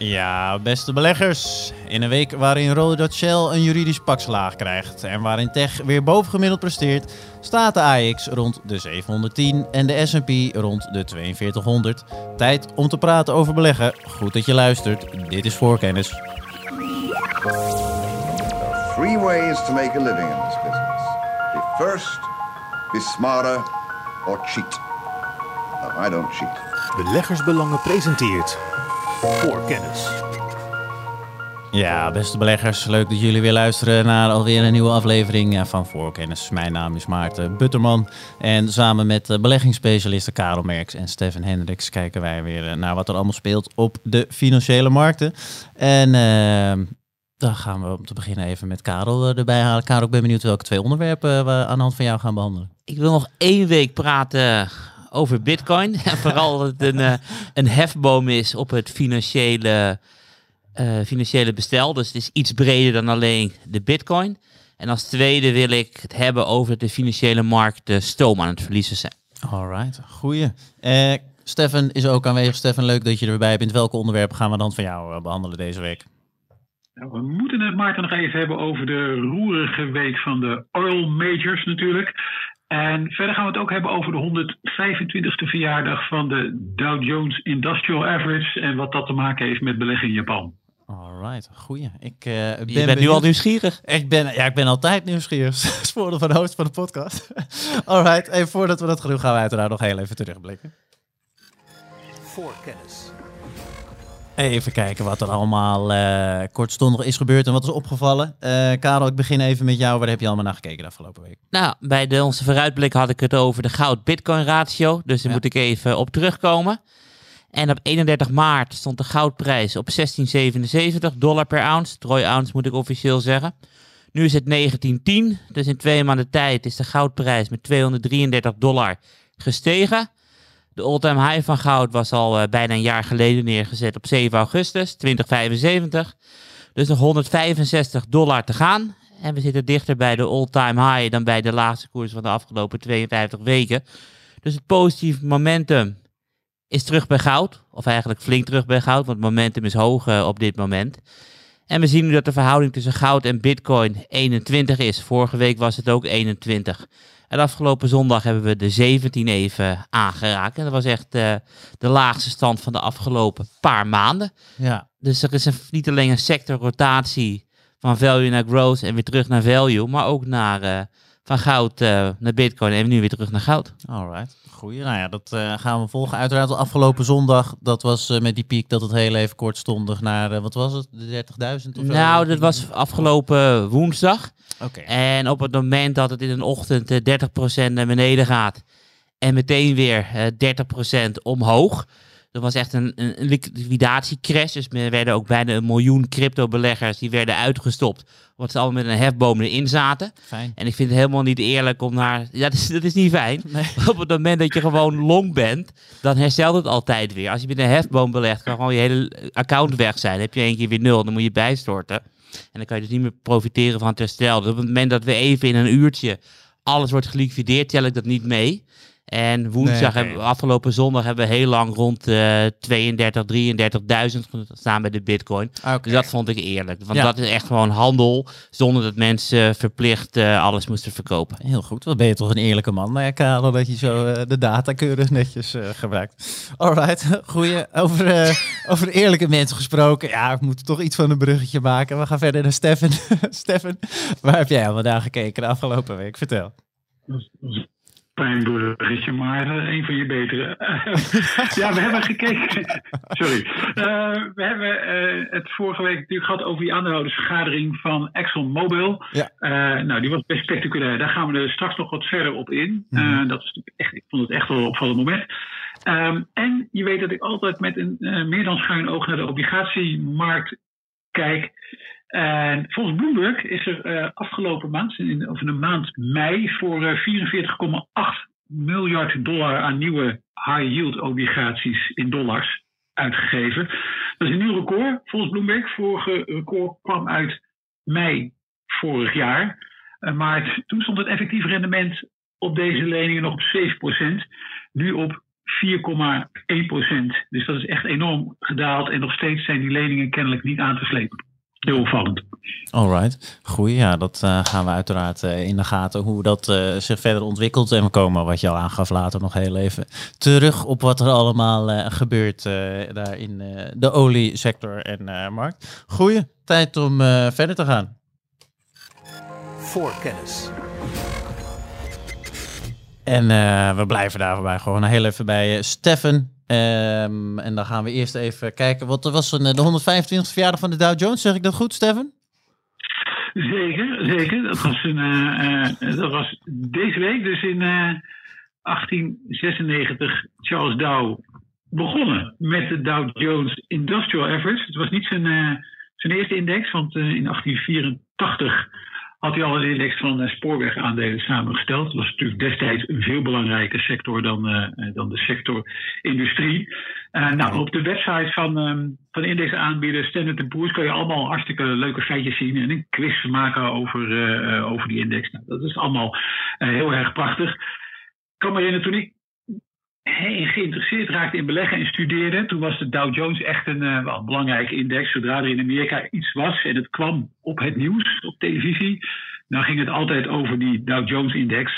Ja, beste beleggers. In een week waarin Rode Shell een juridisch pakslaag krijgt en waarin Tech weer bovengemiddeld presteert, staat de AX rond de 710 en de S&P rond de 4200. Tijd om te praten over beleggen. Goed dat je luistert. Dit is Voorkennis. Three ways to make a living in this business. Be first, be smarter, or cheat. No, I don't cheat. Beleggersbelangen presenteert voor kennis. Ja, beste beleggers, leuk dat jullie weer luisteren naar alweer een nieuwe aflevering van Voorkennis. Mijn naam is Maarten Butterman en samen met beleggingsspecialisten Karel Merks en Stefan Hendricks kijken wij weer naar wat er allemaal speelt op de financiële markten. En uh, dan gaan we om te beginnen even met Karel erbij halen. Karel, ik ben benieuwd welke twee onderwerpen we aan de hand van jou gaan behandelen. Ik wil nog één week praten over Bitcoin. En vooral dat het een, uh, een hefboom is op het financiële, uh, financiële bestel. Dus het is iets breder dan alleen de Bitcoin. En als tweede wil ik het hebben over de financiële markt de stoom aan het verliezen zijn. Alright, goeie. Uh, Stefan is ook aanwezig. Stefan, leuk dat je erbij bent. Welke onderwerpen gaan we dan van jou behandelen deze week? Nou, we moeten het Maarten nog even hebben over de roerige week van de oil majors natuurlijk. En verder gaan we het ook hebben over de 125ste verjaardag van de Dow Jones Industrial Average en wat dat te maken heeft met beleggen in Japan. Alright, goeie. Ik, uh, ben Je bent nu al nieuwsgierig. Ik ben, ja, ik ben altijd nieuwsgierig. Voordeel van de host van de podcast. Alright, en voordat we dat gaan doen, gaan we uiteraard nog heel even terugblikken. Voor kennis. Even kijken wat er allemaal uh, kortstondig is gebeurd en wat is opgevallen. Uh, Karel, ik begin even met jou. Waar heb je allemaal naar gekeken de afgelopen week? Nou, bij de, onze vooruitblik had ik het over de goud-bitcoin ratio. Dus daar ja. moet ik even op terugkomen. En op 31 maart stond de goudprijs op 16,77 dollar per ounce. Troy ounce moet ik officieel zeggen. Nu is het 1910. Dus in twee maanden tijd is de goudprijs met 233 dollar gestegen. De all-time high van goud was al uh, bijna een jaar geleden neergezet op 7 augustus 2075. Dus nog 165 dollar te gaan. En we zitten dichter bij de all-time high dan bij de laagste koers van de afgelopen 52 weken. Dus het positieve momentum is terug bij goud. Of eigenlijk flink terug bij goud, want momentum is hoog uh, op dit moment. En we zien nu dat de verhouding tussen goud en bitcoin 21 is. Vorige week was het ook 21. En afgelopen zondag hebben we de 17 even aangeraakt. En dat was echt uh, de laagste stand van de afgelopen paar maanden. Ja. Dus er is een, niet alleen een sectorrotatie van value naar growth en weer terug naar value, maar ook naar, uh, van goud uh, naar bitcoin en nu weer terug naar goud. Alright, Nou ja, dat gaan we volgen. Uiteraard afgelopen zondag, dat was met die piek dat het heel even kortstondig naar, wat was het, de 30.000 of zo? Nou, dat was afgelopen woensdag. Okay. En op het moment dat het in een ochtend uh, 30% naar beneden gaat en meteen weer uh, 30% omhoog. Dat was echt een, een, liquidatiecrash. Dus er werden ook bijna een miljoen crypto-beleggers die werden uitgestopt. Omdat ze allemaal met een hefboom erin zaten. Fijn. En ik vind het helemaal niet eerlijk om naar... Ja, dat is, dat is niet fijn. Nee. Op het moment dat je gewoon long bent, dan herstelt het altijd weer. Als je met een hefboom belegt, kan gewoon je hele account weg zijn. Dan heb je één keer weer nul, dan moet je bijstorten. En dan kan je dus niet meer profiteren van het herstel. Dus op het moment dat we even in een uurtje alles wordt geliquideerd, tel ik dat niet mee. En woensdag, Nee, hebben, afgelopen zondag, hebben we heel lang rond uh, 32, 33.000 staan bij de bitcoin. Oké. Dus dat vond ik eerlijk. Want Ja. dat is echt gewoon handel, zonder dat mensen verplicht uh, alles moesten verkopen. Heel goed, wat ben je toch een eerlijke man, nou ja, Karel, dat je zo eh, de data keurig netjes eh, gebruikt. Alright, goeie. Over, eh, over eerlijke mensen gesproken. Ja, we moeten toch iets van een bruggetje maken. We gaan verder naar Stefan. Stefan, waar heb jij allemaal naar gekeken de afgelopen week? Vertel. Pijn bruggetje, maar uh, een van je betere. ja, we hebben gekeken. Sorry. Uh, we hebben uh, het vorige week natuurlijk gehad over die aandeelhoudersvergadering van ExxonMobil. Ja. nou, die was best spectaculair. Daar gaan we er straks nog wat verder op in. Mhm. dat is echt, ik vond het echt wel een opvallend moment. Um, en je weet dat ik altijd met een meer dan schuin oog naar de obligatiemarkt kijk. En volgens Bloomberg is er uh, afgelopen maand, of in de maand mei, voor uh, 44,8 miljard dollar aan nieuwe high-yield obligaties in dollars uitgegeven. Dat is een nieuw record volgens Bloomberg. Vorige record kwam uit mei vorig jaar. Uh, maar toen stond het effectief rendement op deze leningen nog op 7%. Nu op Dus dat is echt enorm gedaald. En nog steeds zijn die leningen kennelijk niet aan te slepen. Heel opvallend. Alright, goeie. Ja, dat uh, gaan we uiteraard uh, in de gaten hoe dat uh, zich verder ontwikkelt. En we komen, wat je al aangaf, later nog heel even terug op wat er allemaal gebeurt daar in de oliesector en markt. Goeie, tijd om verder te gaan. Voorkennis. En we blijven daar voorbij gewoon heel even bij Stefan. Um, en dan gaan we eerst even kijken. Wat was een, de 125 verjaardag van de Dow Jones. Zeg ik dat goed, Stefan? Zeker, zeker. Dat was, een, uh, uh, dat was deze week, dus in uh, 1896, Charles Dow begonnen met de Dow Jones Industrial Average. Het was niet zijn, zijn eerste index, want in 1884 had hij al een index van uh, spoorwegaandelen samengesteld. Dat was natuurlijk destijds een veel belangrijker sector dan, uh, dan de sector industrie. Nou, op de website van, um, van indexaanbieder Standard Poor's kan je allemaal hartstikke leuke feitjes zien en een quiz maken over, over die index. Nou, dat is allemaal heel erg prachtig. Ik kan me herinneren, toen ik geïnteresseerd raakte in beleggen en studeerde, toen was de Dow Jones echt een uh, wel, belangrijke index. Zodra er in Amerika iets was en het kwam op het nieuws, op televisie, dan ging het altijd over die Dow Jones index.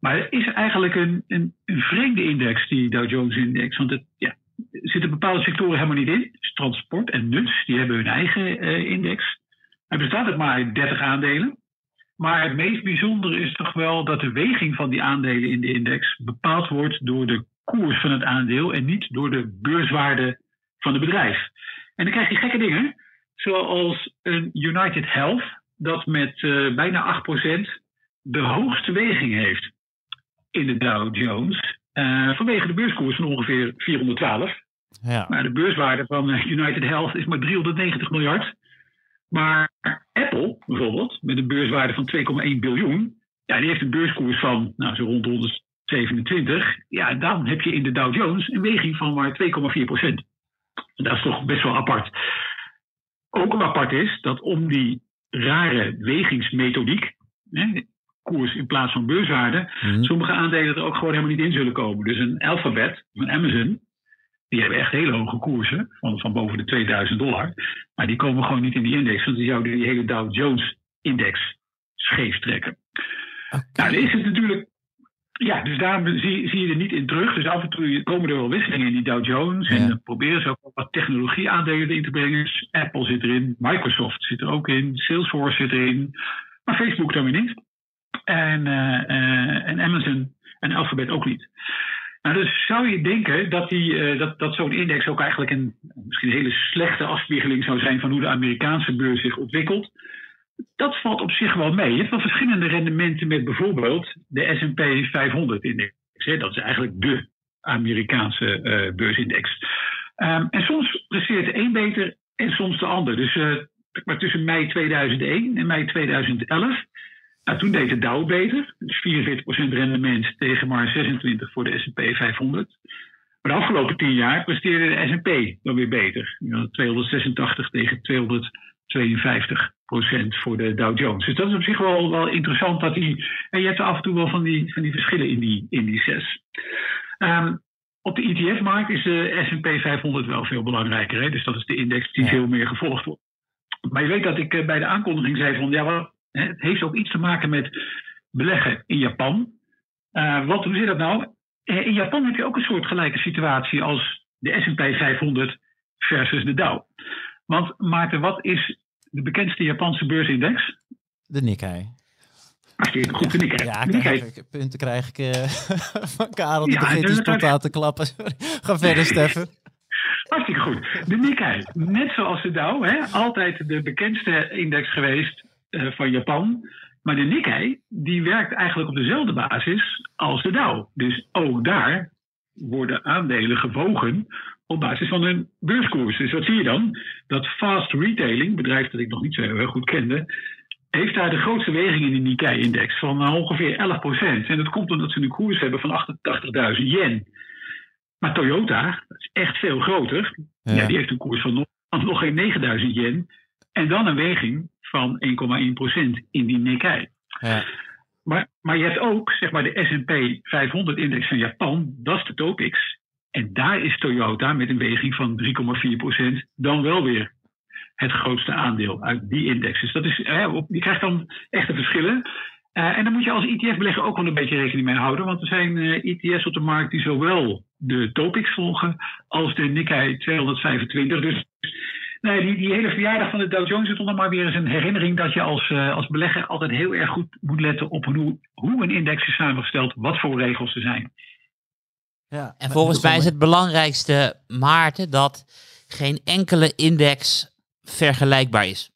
Maar het is eigenlijk een, een, een vreemde index, die Dow Jones index. Want het, ja, er zitten bepaalde sectoren helemaal niet in. Transport en nuts, die hebben hun eigen uh, index. Er bestaat ook maar 30 aandelen. Maar het meest bijzondere is toch wel dat de weging van die aandelen in de index bepaald wordt door de koers van het aandeel en niet door de beurswaarde van het bedrijf. En dan krijg je gekke dingen, zoals een United Health, dat met uh, bijna 8% de hoogste weging heeft in de Dow Jones. Uh, vanwege de beurskoers van ongeveer 412. Ja. Maar de beurswaarde van eh, United Health is maar 390 miljard. Maar Apple bijvoorbeeld, met een beurswaarde van 2,1 biljoen, ja, die heeft een beurskoers van nou, zo rond 127. Ja, dan heb je in de Dow Jones een weging van maar 2,4 procent. Dat is toch best wel apart. Ook apart is dat om die rare wegingsmethodiek, hè, koers in plaats van beurswaarde, mm-hmm. sommige aandelen er ook gewoon helemaal niet in zullen komen. Dus een Alphabet, een Amazon, die hebben echt hele hoge koersen, van, van boven de 2000 dollar. Maar die komen gewoon niet in die index, want die zouden die hele Dow Jones-index scheef trekken. Okay. Nou, dan is het natuurlijk. Ja, dus daar zie, zie, je er niet in terug. Dus af en toe komen er wel wisselingen in die Dow Jones. Ja. En dan proberen ze ook wat technologieaandelen in te brengen. Dus Apple zit erin, Microsoft zit er ook in, Salesforce zit erin. Maar Facebook dan weer niet. En, uh, uh, en Amazon en Alphabet ook niet. Nou, dus zou je denken dat, die, uh, dat, dat zo'n index ook eigenlijk een misschien een hele slechte afspiegeling zou zijn van hoe de Amerikaanse beurs zich ontwikkelt. Dat valt op zich wel mee. Je hebt wel verschillende rendementen met bijvoorbeeld de SP 500-index. Dat is eigenlijk de Amerikaanse uh, beursindex. Um, en soms presteert de een beter en soms de ander. Dus uh, maar tussen mei 2001 en mei 2011 nou, toen deed de Dow beter. Dus 44% rendement tegen maar 26% voor de S&P 500. Maar de afgelopen 10 jaar presteerde de S&P dan weer beter. 286 tegen 252% voor de Dow Jones. Dus dat is op zich wel, wel interessant. Dat die, en je hebt af en toe wel van die, van die verschillen in die indices. Um, op de ETF-markt is de S&P 500 wel veel belangrijker. Hè? Dus dat is de index die ja. veel meer gevolgd wordt. Maar je weet dat ik bij de aankondiging zei van... ja, het heeft ook iets te maken met beleggen in Japan. Uh, wat, hoe zit dat nou? Eh, in Japan heb je ook een soort gelijke situatie als de SP 500 versus de Dow. Want Maarten, wat is de bekendste Japanse beursindex? De Nikkei. Hartstikke goed, de Nikkei. Ja, krijg ik, punten krijg ik uh, van Karel. Die ja, begint tot aan te klappen. Ga verder, Steffen. Hartstikke goed. De Nikkei, net zoals de Dow, hè, altijd de bekendste index geweest uh, van Japan. Maar de Nikkei, die werkt eigenlijk op dezelfde basis als de Dow. Dus ook daar worden aandelen gewogen op basis van hun beurskoers. Dus wat zie je dan? Dat Fast Retailing, bedrijf dat ik nog niet zo heel goed kende, heeft daar de grootste weging in de Nikkei-index van uh, ongeveer 11%. En dat komt omdat ze een koers hebben van 88.000 yen. Maar Toyota, dat is echt veel groter, ja. Ja, die heeft een koers van nog, nog geen 9000 yen. En dan een weging van 1,1% in die Nikkei. Ja. maar, maar je hebt ook zeg maar, de SP 500-index van Japan, dat is de Topix. En daar is Toyota met een weging van 3,4% dan wel weer het grootste aandeel uit die index. Dus dat is, je krijgt dan echte verschillen. Uh, en dan moet je als ETF-belegger ook wel een beetje rekening mee houden. Want er zijn uh, ETF's op de markt die zowel de Topix volgen als de Nikkei 225. Dus nee, die, die hele verjaardag van de Dow Jones is toch nog maar weer eens een herinnering dat je als, uh, als belegger altijd heel erg goed moet letten op hoe, hoe een index is samengesteld, wat voor regels er zijn. Ja, en volgens mij is het belangrijkste, Maarten, dat geen enkele index vergelijkbaar is.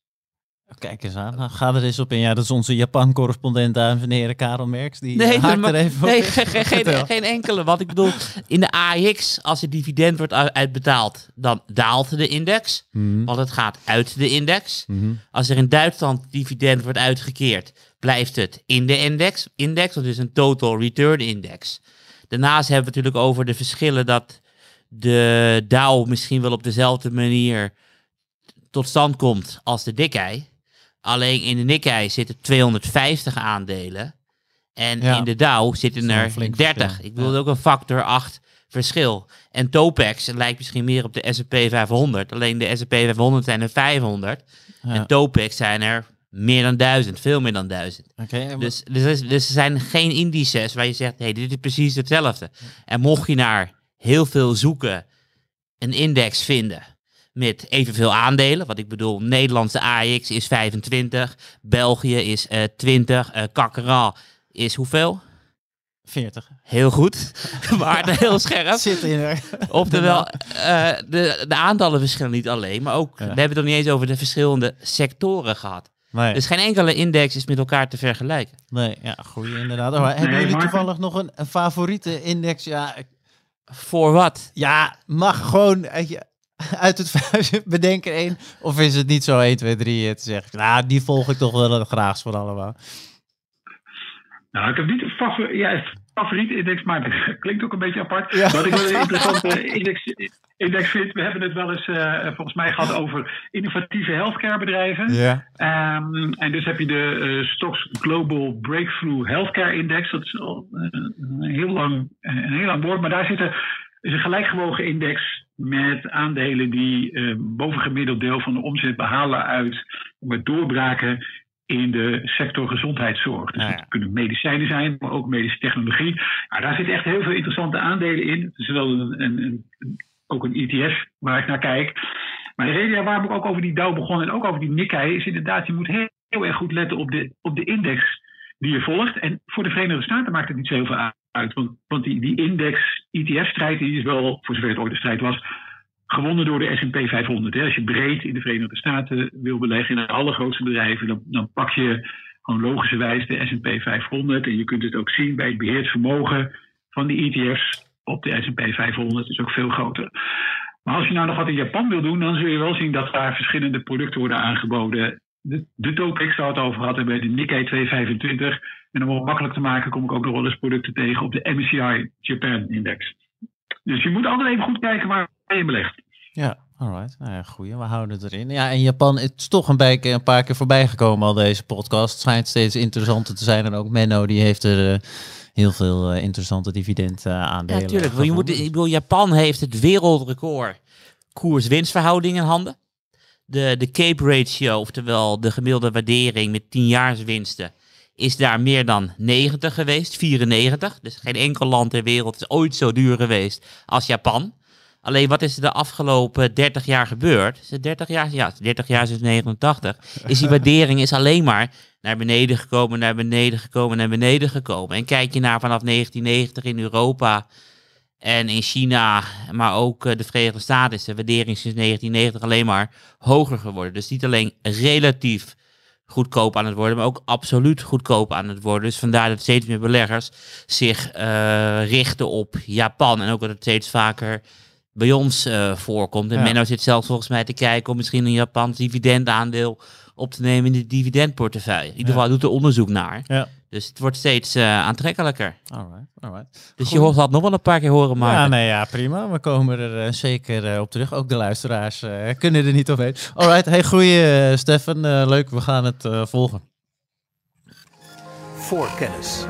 Kijk eens aan. Nou, ga er eens op in. Ja, dat is onze Japan-correspondent, dames en heren, Karel Merks. Die nee, haakt er even nee, op. geen, geen, geen, enkele. Want ik bedoel, in de AX, als het dividend wordt uitbetaald, dan daalt de index. Mhm. Want het gaat uit de index. Mhm. Als er in Duitsland dividend wordt uitgekeerd, blijft het in de index. Index, dat is een total return index. Daarnaast hebben we het natuurlijk over de verschillen dat de Dow misschien wel op dezelfde manier tot stand komt als de Nikkei. Alleen in de Nikkei zitten 250 aandelen. En Ja. in de Dow zitten er een flink 30. verschil. Ik bedoel Ja. ook een factor 8 verschil. En Topex lijkt misschien meer op de S&P 500. Alleen de S&P 500 zijn er 500. Ja. En Topex zijn er meer dan 1000. Veel meer dan 1000. Oké, en Dus, dus, er is- dus er zijn geen indices waar je zegt, hey, dit is precies hetzelfde. En mocht je naar heel veel zoeken een index vinden met evenveel aandelen, wat ik bedoel, Nederlandse AX is 25, België is eh 20, eh Kakkeral is hoeveel? 40. Heel goed, maar heel scherp. Zit in er. Oftewel, eh, de, de aantallen verschillen niet alleen, maar ook, Ja. we hebben het nog niet eens over de verschillende sectoren gehad. Nee, Dus geen enkele index is met elkaar te vergelijken. nee ja, goeie inderdaad. Oh, maar hebben jullie toevallig nog een, een favoriete index? Ja, Voor wat? ja, mag gewoon uit het vuist bedenken één. Of is het niet zo 1, 2, 3 eh, te zeggen? Nou, die volg ik toch wel het graagst van allemaal. Nou, ik heb niet een favor ja, favoriete index, maar dat klinkt ook een beetje apart. Ja. Wat ik wel een interessante index, index vind, we hebben het wel eens eh, volgens mij gehad over innovatieve healthcare bedrijven. Ja. Ehm, en dus heb je de eh, Stocks Global Breakthrough Healthcare Index. Dat is al eh, een, heel lang, een heel lang woord, maar daar zit er is een gelijkgewogen index met aandelen die eh, bovengemiddeld deel van de omzet behalen uit met doorbraken in de sector gezondheidszorg. Dus Ah, dat kunnen medicijnen zijn, maar ook medische technologie. Nou, daar zitten echt heel veel interessante aandelen in. Het is wel een, een, een- ook een ETF waar ik naar kijk. Maar de reden waarom ik ook over die Dow begon en ook over die Nikkei is inderdaad, je moet heel, heel erg goed letten op de, op de index die je volgt. En voor de Verenigde Staten maakt het niet zo heel veel uit. Want, die, die index-ETF-strijd is wel, voor zover het ooit een strijd was, gewonnen door de S&P 500. Hè. Als je breed in de Verenigde Staten wil beleggen in de allergrootste bedrijven, dan, dan pak je gewoon logischerwijs de S&P 500. En je kunt het ook zien bij het beheerd vermogen van die ETF's op de S&P 500 is ook veel groter. Maar als je nou nog wat in Japan wil doen, dan zul je wel zien dat daar verschillende producten worden aangeboden. De, de Topix we het over hadden bij de Nikkei 225. En om het makkelijk te maken kom ik ook nog wel eens producten tegen op de MSCI Japan Index. Dus je moet altijd even goed kijken waar je belegt. Ja, alright. Nou ja, goeie. We houden het erin. Ja, en Japan het is toch een, een paar keer voorbij gekomen al deze podcast. Het schijnt steeds interessanter te zijn. En ook Menno, die heeft er eh, heel veel eh, interessante dividend Ja, aandelen. natuurlijk. je moet, ik bedoel, Japan heeft het wereldrecord koers-winstverhouding in handen. De, de Cape Ratio, oftewel de gemiddelde waardering met 10 winsten, is daar meer dan 90 geweest, 94. Dus geen enkel land ter wereld is ooit zo duur geweest als Japan. Alleen wat is er de afgelopen 30 jaar gebeurd? Is het 30 jaar? Ja, 30 jaar sinds 89. Is die waardering is alleen maar naar beneden gekomen, naar beneden gekomen, naar beneden gekomen. En kijk je naar vanaf 1990 in Europa en in China, maar ook eh, de Verenigde Staten, is de waardering sinds 1990 alleen maar hoger geworden. Dus niet alleen relatief goedkoop aan het worden, maar ook absoluut goedkoop aan het worden. Dus vandaar dat steeds meer beleggers zich eh, richten op Japan. En ook dat het steeds vaker bij ons eh, voorkomt. En Ja. Menno zit zelfs volgens mij te kijken om misschien een Japans dividendaandeel op te nemen in de dividendportefeuille. In ieder Ja. geval doet er onderzoek naar. Ja, Dus het wordt steeds eh, aantrekkelijker. alright, alright. Dus je hoort dat nog wel een paar keer horen, maar Ja, nee, ja, prima. We komen er eh, zeker eh, op terug. Ook de luisteraars eh, kunnen er niet omheen. Alright, hey, goeie Stefan. Leuk, we gaan het eh, volgen. Voorkennis.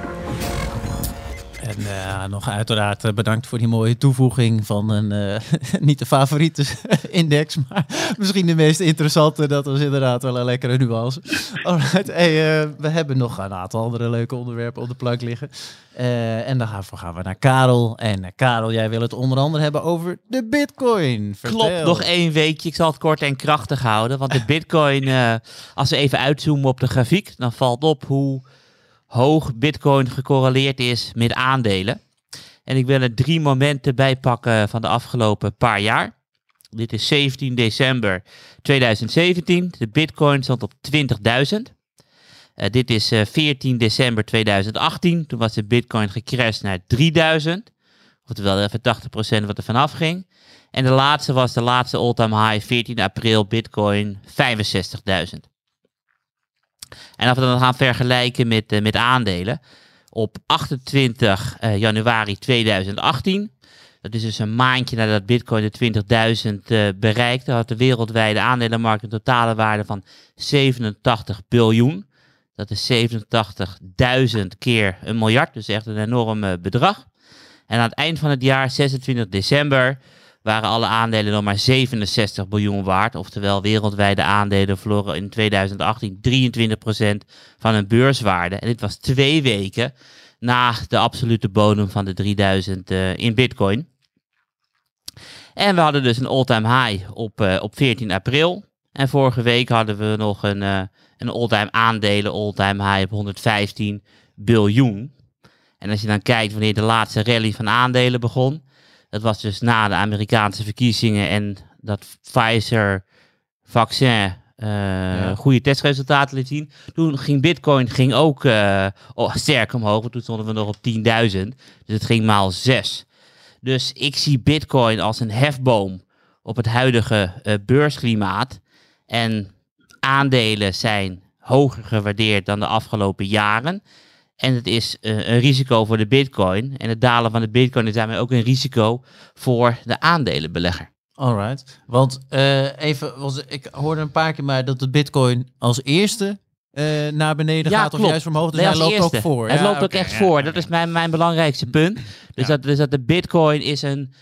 En uh, nog uiteraard uh, bedankt voor die mooie toevoeging van een, uh, niet de favoriete index, maar misschien de meest interessante. Dat was inderdaad wel een lekkere nuance. Alright, hey, we hebben nog een aantal andere leuke onderwerpen op de plank liggen. en daarvoor gaan we naar Karel. En Karel, jij wil het onder andere hebben over de bitcoin. Vertel. Klopt, nog één weekje. Ik zal het kort en krachtig houden. Want de bitcoin, als we even uitzoomen op de grafiek, dan valt op hoe hoog Bitcoin gecorreleerd is met aandelen. En ik wil er drie momenten bij pakken van de afgelopen paar jaar. Dit is 17 december 2017. De Bitcoin stond op 20.000. Uh, dit is uh, eh, 14 december 2018. Toen was de Bitcoin gecrashed naar 3000. Oftewel even 80% wat er vanaf ging. En de laatste was de laatste all-time high, 14 april, Bitcoin 65.000. En als we dan gaan vergelijken met, uh, met aandelen. Op 28 uh, januari 2018, dat is dus een maandje nadat Bitcoin de 20.000 uh, bereikte, had de wereldwijde aandelenmarkt een totale waarde van 87 biljoen. Dat is 87.000 keer een miljard, dus echt een enorm bedrag. En aan het eind van het jaar, 26 december, waren alle aandelen nog maar 67 biljoen waard. Oftewel, wereldwijde aandelen verloren in 2018 23% van hun beurswaarde. En dit was twee weken na de absolute bodem van de 3000 uh, in Bitcoin. En we hadden dus een all-time high op, uh, op 14 april. En vorige week hadden we nog een, uh, een all-time aandelen, all-time high op 115 biljoen. En als je dan kijkt wanneer de laatste rally van aandelen begon, dat was dus na de Amerikaanse verkiezingen en dat Pfizer-vaccin uh, goede testresultaten liet zien. Toen ging Bitcoin ging ook uh, oh, sterk omhoog, want toen stonden we nog op 10.000. Dus het ging maal 6. Dus ik zie Bitcoin als een hefboom op het huidige uh, beursklimaat. En aandelen zijn hoger gewaardeerd dan de afgelopen jaren. En het is uh, een risico voor de bitcoin. En het dalen van de bitcoin is daarmee ook een risico voor de aandelenbelegger. Alright. Want uh, even, was, ik hoorde een paar keer maar dat de bitcoin als eerste uh, naar beneden ja, gaat klopt. of juist omhoog. Dus hij loopt eerste. ook voor. Het ja, loopt okay. ook echt ja, voor. Dat is mijn, mijn belangrijkste punt. Dus, dat, dus dat de bitcoin is een,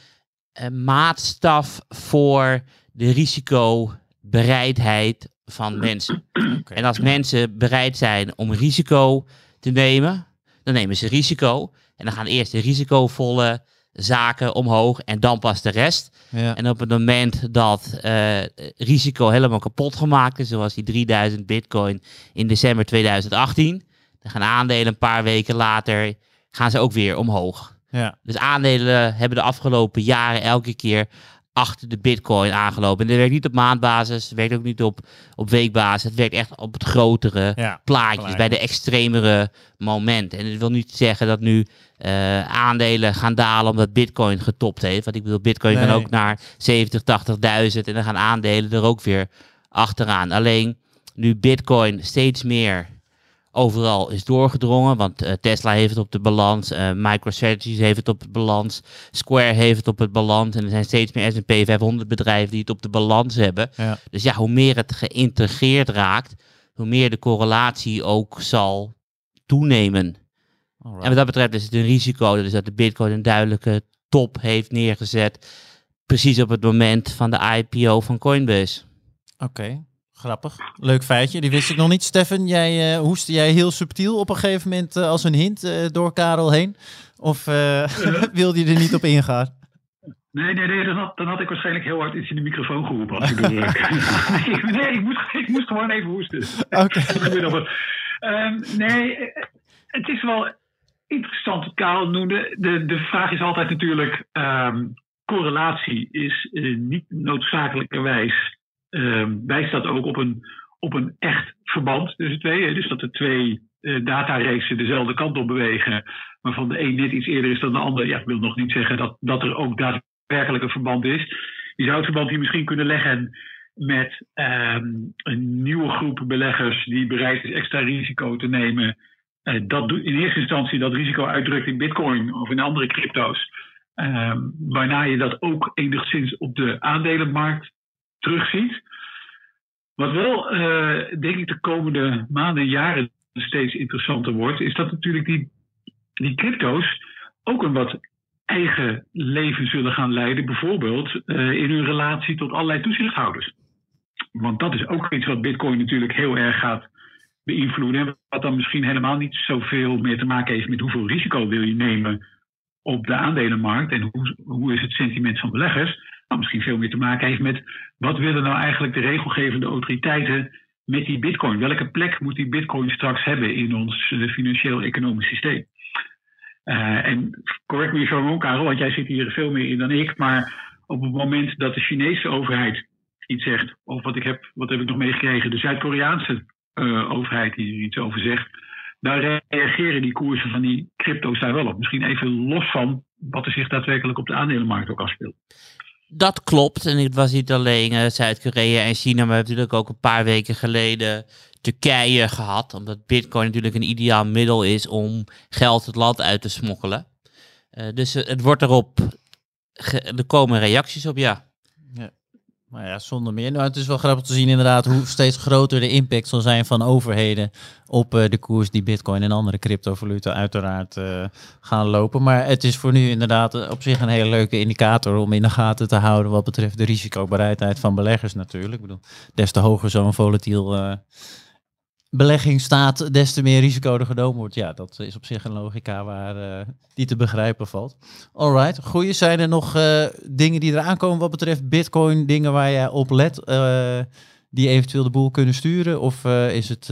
een maatstaf voor de risicobereidheid van mensen. Okay. En als mensen bereid zijn om risico te nemen, dan nemen ze risico. En dan gaan eerst de risicovolle zaken omhoog en dan pas de rest. Ja. En op het moment dat uh, risico helemaal kapot gemaakt is, zoals die 3000 bitcoin in december 2018, dan gaan aandelen een paar weken later, gaan ze ook weer omhoog. Ja. Dus aandelen hebben de afgelopen jaren elke keer achter de bitcoin aangelopen. En dat werkt niet op maandbasis, het werkt ook niet op, op weekbasis. Het werkt echt op het grotere Ja, plaatjes, gelijk. bij de extremere momenten. En dat wil niet zeggen dat nu uh, aandelen gaan dalen omdat bitcoin getopt heeft. Want ik bedoel, bitcoin Nee. kan ook naar 70, 80.000 en dan gaan aandelen er ook weer achteraan. Alleen nu bitcoin steeds meer overal is doorgedrongen. Want uh, Tesla heeft het op de balans, uh, MicroStrategy heeft het op de balans, Square heeft het op het balans. En er zijn steeds meer S&P 500 bedrijven die het op de balans hebben. Ja. Dus ja, hoe meer het geïntegreerd raakt, hoe meer de correlatie ook zal toenemen. Alright. En wat dat betreft is het een risico dus dat de bitcoin een duidelijke top heeft neergezet. Precies op het moment van de IPO van Coinbase. Oké, grappig. Leuk feitje, die wist ik nog niet. Stefan, jij uh, hoestte jij heel subtiel op een gegeven moment uh, als een hint uh, door Karel heen? Of wilde je er niet op ingaan? Nee, nee, nee, dan had, dan had ik waarschijnlijk heel hard iets in de microfoon geroepen. Als ik door, nee, nee ik, moest, ik moest gewoon even hoesten. Oké. um, nee, het is wel interessant wat Karel noemde. De, de vraag is altijd natuurlijk, um, correlatie is niet noodzakelijkerwijs, wijst dat ook op een, op een echt verband tussen twee. Dus dat de twee uh, datareeksen dezelfde kant op bewegen, waarvan de een net iets eerder is dan de ander. Ja, ik wil nog niet zeggen dat, dat er ook daadwerkelijk een verband is. Je zou het verband hier misschien kunnen leggen met um, een nieuwe groep beleggers die bereid is extra risico te nemen. Uh, dat in eerste instantie dat risico uitdrukt in bitcoin of in andere crypto's. Um, waarna je dat ook enigszins op de aandelenmarkt terugziet. Wat wel, uh, denk ik, de komende maanden en jaren steeds interessanter wordt, is dat natuurlijk die, die crypto's ook een wat eigen leven zullen gaan leiden, bijvoorbeeld eh, in hun relatie tot allerlei toezichthouders. Want dat is ook iets wat Bitcoin natuurlijk heel erg gaat beïnvloeden. En wat dan misschien helemaal niet zoveel meer te maken heeft met hoeveel risico wil je nemen op de aandelenmarkt en hoe, hoe is het sentiment van beleggers. Nou, misschien veel meer te maken heeft met wat willen nou eigenlijk de regelgevende autoriteiten met die bitcoin? Welke plek moet die bitcoin straks hebben in ons uh, financieel-economisch systeem? Uh, en correct me if I'm wrong, Karel, want jij zit hier veel meer in dan ik. Maar op het moment dat de Chinese overheid iets zegt, of wat, ik heb, wat heb ik nog meegekregen, de Zuid-Koreaanse uh, overheid die er iets over zegt, daar reageren die koersen van die crypto's daar wel op. Misschien even los van wat er zich daadwerkelijk op de aandelenmarkt ook afspeelt. Dat klopt. En het was niet alleen uh, Zuid-Korea en China, maar natuurlijk ook een paar weken geleden Turkije gehad. Omdat Bitcoin natuurlijk een ideaal middel is om geld het land uit te smokkelen. Uh, dus het wordt erop. Er komen reacties op, ja. Maar ja, zonder meer. Nou, het is wel grappig te zien inderdaad hoe steeds groter de impact zal zijn van overheden op uh, de koers die bitcoin en andere cryptovaluta uiteraard uh, gaan lopen. Maar het is voor nu inderdaad op zich een hele leuke indicator om in de gaten te houden wat betreft de risicobereidheid van beleggers natuurlijk. Ik bedoel, des te hoger zo'n volatiel belegging staat, des te meer risico er genomen wordt. Ja, dat is op zich een logica waar uh, die te begrijpen valt. Alright, goeie. Zijn er nog uh, dingen die eraan komen wat betreft bitcoin, dingen waar je op let, uh, die eventueel de boel kunnen sturen? Of is het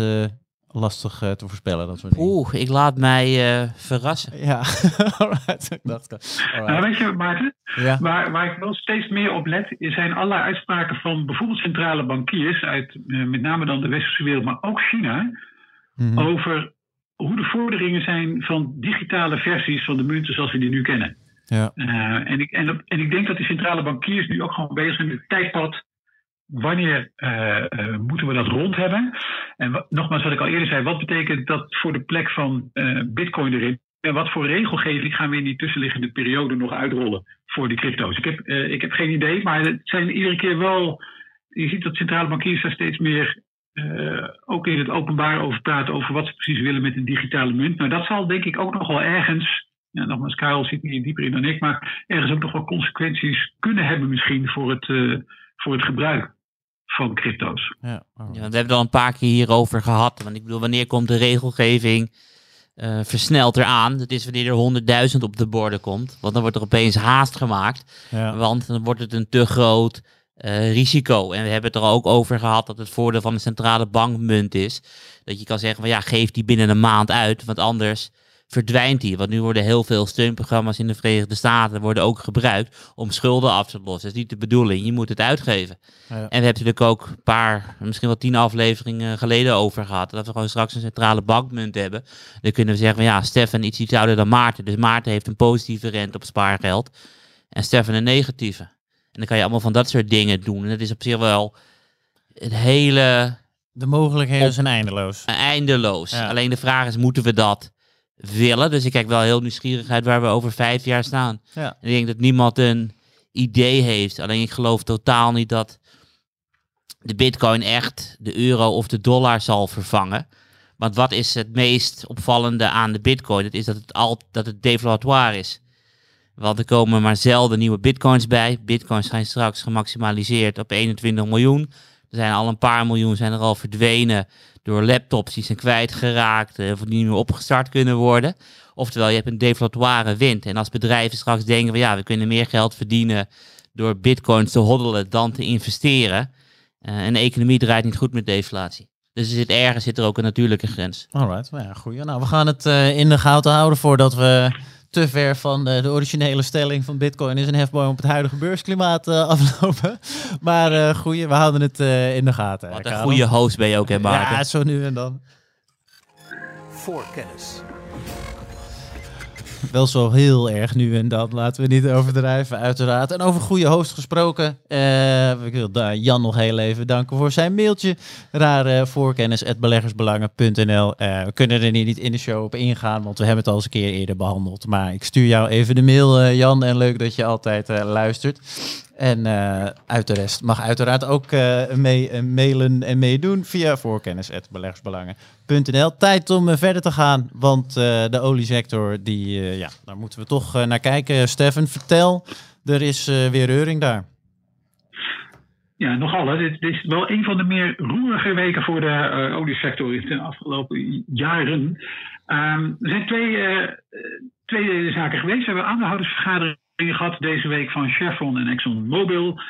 lastig te voorspellen? Dat soort dingen? Oeh, ik laat mij verrassen. Ja, alright. Ik dacht, alright. Nou, weet je, Maarten, ja. waar, waar ik wel steeds meer op let, zijn allerlei uitspraken van bijvoorbeeld centrale bankiers uit met name dan de westerse wereld, maar ook China, mm -hmm. over hoe de vorderingen zijn van digitale versies van de munten zoals we die nu kennen. Ja. Uh, en, ik, en, en ik denk dat die centrale bankiers nu ook gewoon bezig zijn met het tijdpad. Wanneer uh, uh, moeten we dat rond hebben? En nogmaals, wat ik al eerder zei, wat betekent dat voor de plek van Bitcoin erin? En wat voor regelgeving gaan we in die tussenliggende periode nog uitrollen voor die crypto's? Ik heb, ik heb geen idee, maar het zijn iedere keer wel. Je ziet dat centrale bankiers daar steeds meer ook in het openbaar over praten over wat ze precies willen met een digitale munt. Maar dat zal denk ik ook nog wel ergens, ja, nogmaals, Karel zit hier dieper in dan ik, maar ergens ook nog wel consequenties kunnen hebben misschien voor het, voor het gebruik van crypto's. Ja, ja, we hebben het al een paar keer hierover gehad. Want ik bedoel, wanneer komt de regelgeving uh, versneld eraan? Dat is wanneer er 100.000 op de borden komt. Want dan wordt er opeens haast gemaakt. Ja. Want dan wordt het een te groot uh, risico. En we hebben het er ook over gehad dat het voordeel van een centrale bankmunt is. Dat je kan zeggen van ja, geef die binnen een maand uit, want anders verdwijnt die. Want nu worden heel veel steunprogramma's in de Verenigde Staten worden ook gebruikt om schulden af te lossen. Dat is niet de bedoeling, je moet het uitgeven. Ja. En we hebben natuurlijk ook een paar, misschien wel tien afleveringen geleden over gehad. Dat we gewoon straks een centrale bankmunt hebben. Dan kunnen we zeggen van ja, Stefan iets iets ouder dan Maarten. Dus Maarten heeft een positieve rente op spaargeld en Stefan een negatieve. En dan kan je allemaal van dat soort dingen doen. En dat is op zich wel het hele... De mogelijkheden zijn eindeloos. Eindeloos. Ja. Alleen de vraag is, moeten we dat willen? Dus ik kijk wel heel nieuwsgierig uit waar we over vijf jaar staan. Ja. En ik denk dat niemand een idee heeft. Alleen ik geloof totaal niet dat de bitcoin echt de euro of de dollar zal vervangen. Want wat is het meest opvallende aan de bitcoin? Het is dat het, al, dat het deflatoire is. Want er komen maar zelden nieuwe bitcoins bij. Bitcoins zijn straks gemaximaliseerd op 21 miljoen. Er zijn al een paar miljoen zijn er al verdwenen door laptops die zijn kwijtgeraakt of die niet meer opgestart kunnen worden. Oftewel, je hebt een deflatoire wind. En als bedrijven straks denken van ja, we kunnen meer geld verdienen door bitcoins te hoddelen dan te investeren. Uh, en de economie draait niet goed met deflatie. Dus er zit ergens zit er ook een natuurlijke grens. Alright, nou ja, goed. Nou, we gaan het uh, in de gaten houden voordat we te ver van de, de, originele stelling van Bitcoin is een hefboom op het huidige beursklimaat uh, aflopen. Maar uh, goeie, we houden het uh, in de gaten. Wat een goede host ben je ook, hè, Maarten? Ja, zo nu en dan. Voor kennis. Wel zo heel erg nu en dan. Laten we niet overdrijven, uiteraard. En over goede host gesproken. Uh, ik wil daar Jan nog heel even danken voor zijn mailtje. Rare voorkennis.beleggersbelangen.nl uh, We kunnen er niet in de show op ingaan, want we hebben het al eens een keer eerder behandeld. Maar ik stuur jou even de mail, Jan. En leuk dat je altijd luistert. En uh, uit de rest mag uiteraard ook uh, mee mailen en meedoen via voorkennis.beleggersbelangen.nl. Tijd om verder te gaan, want de oliesector, die, ja, daar moeten we toch naar kijken. Stefan, vertel, er is weer reuring daar. Ja, nogal. Dit, dit, is wel een van de meer roerige weken voor de oliesector in de afgelopen jaren. Um, er zijn twee, twee zaken geweest. We hebben gehad deze week van Chevron en ExxonMobil.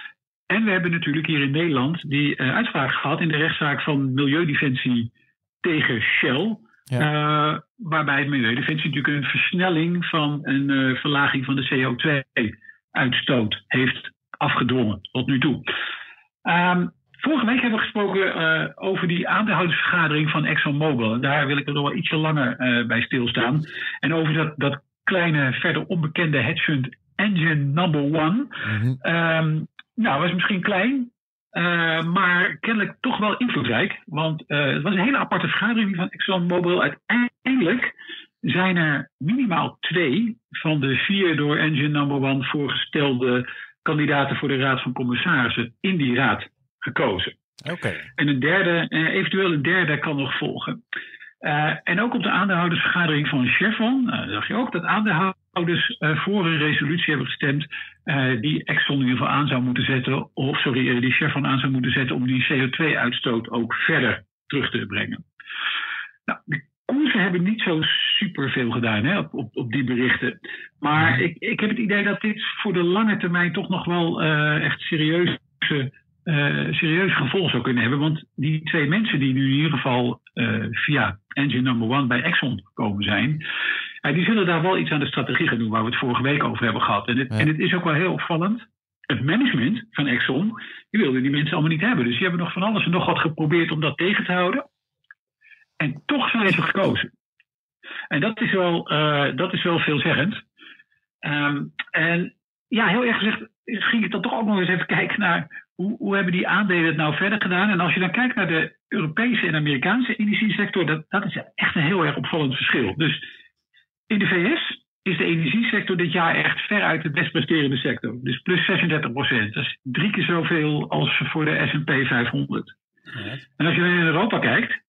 En we hebben natuurlijk hier in Nederland die uh, uitspraak gehad in de rechtszaak van Milieudefensie tegen Shell. Ja. waarbij Milieudefensie natuurlijk een versnelling van een verlaging van de CO2-uitstoot heeft afgedwongen tot nu toe. Um, vorige week hebben we gesproken uh, over die aandeelhoudersvergadering van ExxonMobil. En daar wil ik er nog wel ietsje langer uh, bij stilstaan. En over dat, dat kleine, verder onbekende hedge fund Engine Number One. Mm -hmm. um, nou, was misschien klein, uh, maar kennelijk toch wel invloedrijk. Want het was een hele aparte vergadering van ExxonMobil. Uiteindelijk zijn er minimaal twee van de vier door Engine Number One voorgestelde kandidaten voor de Raad van Commissarissen in die raad gekozen. Oké. En een derde, eh, eventueel een derde kan nog volgen. En ook op de aandeelhoudersvergadering van Chevron zag je ook dat aandeelhouders uh, voor een resolutie hebben gestemd die Exxon in ieder geval aan zou moeten zetten, of sorry, die Chevron aan zou moeten zetten om die CO2-uitstoot ook verder terug te brengen. Nou, koersen hebben niet zo superveel gedaan hè, op, op, op die berichten. Maar ik, ik heb het idee dat dit voor de lange termijn toch nog wel echt serieuze, serieus gevolg zou kunnen hebben. Want die twee mensen die nu in ieder geval via Engine Number One bij Exxon gekomen zijn. Die zullen daar wel iets aan de strategie gaan doen waar we het vorige week over hebben gehad. En het, ja. en het is ook wel heel opvallend. Het management van Exxon, die wilde die mensen allemaal niet hebben. Dus die hebben nog van alles en nog wat geprobeerd om dat tegen te houden. En toch zijn ze gekozen. En dat is wel, uh, dat is wel veelzeggend. Um, en ja, heel erg gezegd, ging ik dan toch ook nog eens even kijken naar hoe, hoe hebben die aandelen het nou verder gedaan. En als je dan kijkt naar de Europese en Amerikaanse energiesector, dat, dat is echt een heel erg opvallend verschil. Dus in de VS is de energiesector dit jaar echt veruit de best presterende sector. Dus plus 36 procent. Dat is drie keer zoveel als voor de S&P 500. En als je dan in Europa kijkt,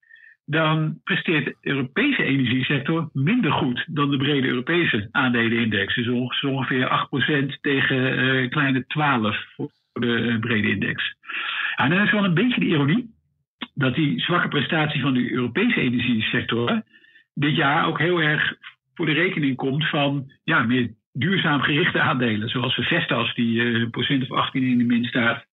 dan presteert de Europese energiesector minder goed dan de brede Europese aandelenindex. Dus ongeveer 8% tegen uh, kleine 12 voor de uh, brede index. En dan is wel een beetje de ironie dat die zwakke prestatie van de Europese energiesector dit jaar ook heel erg voor de rekening komt van ja, meer duurzaam gerichte aandelen. Zoals de Vestas, die uh, een procent of 18 in de min staat.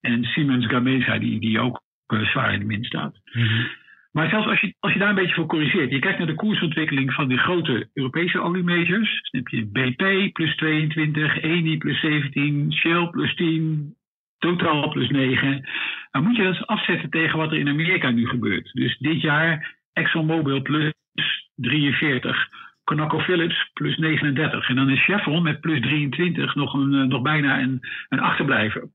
En Siemens Gamesa, die, die ook zwaar in de min staat. Mm -hmm. Maar zelfs als je, als je daar een beetje voor corrigeert, je kijkt naar de koersontwikkeling van de grote Europese oliemajors, dan heb je BP plus 22, Eni plus 17, Shell plus 10, Total plus 9. Dan moet je dat eens afzetten tegen wat er in Amerika nu gebeurt. Dus dit jaar ExxonMobil plus 43, ConocoPhillips plus 39. En dan is Chevron met plus 23 nog, een, nog bijna een, een achterblijver.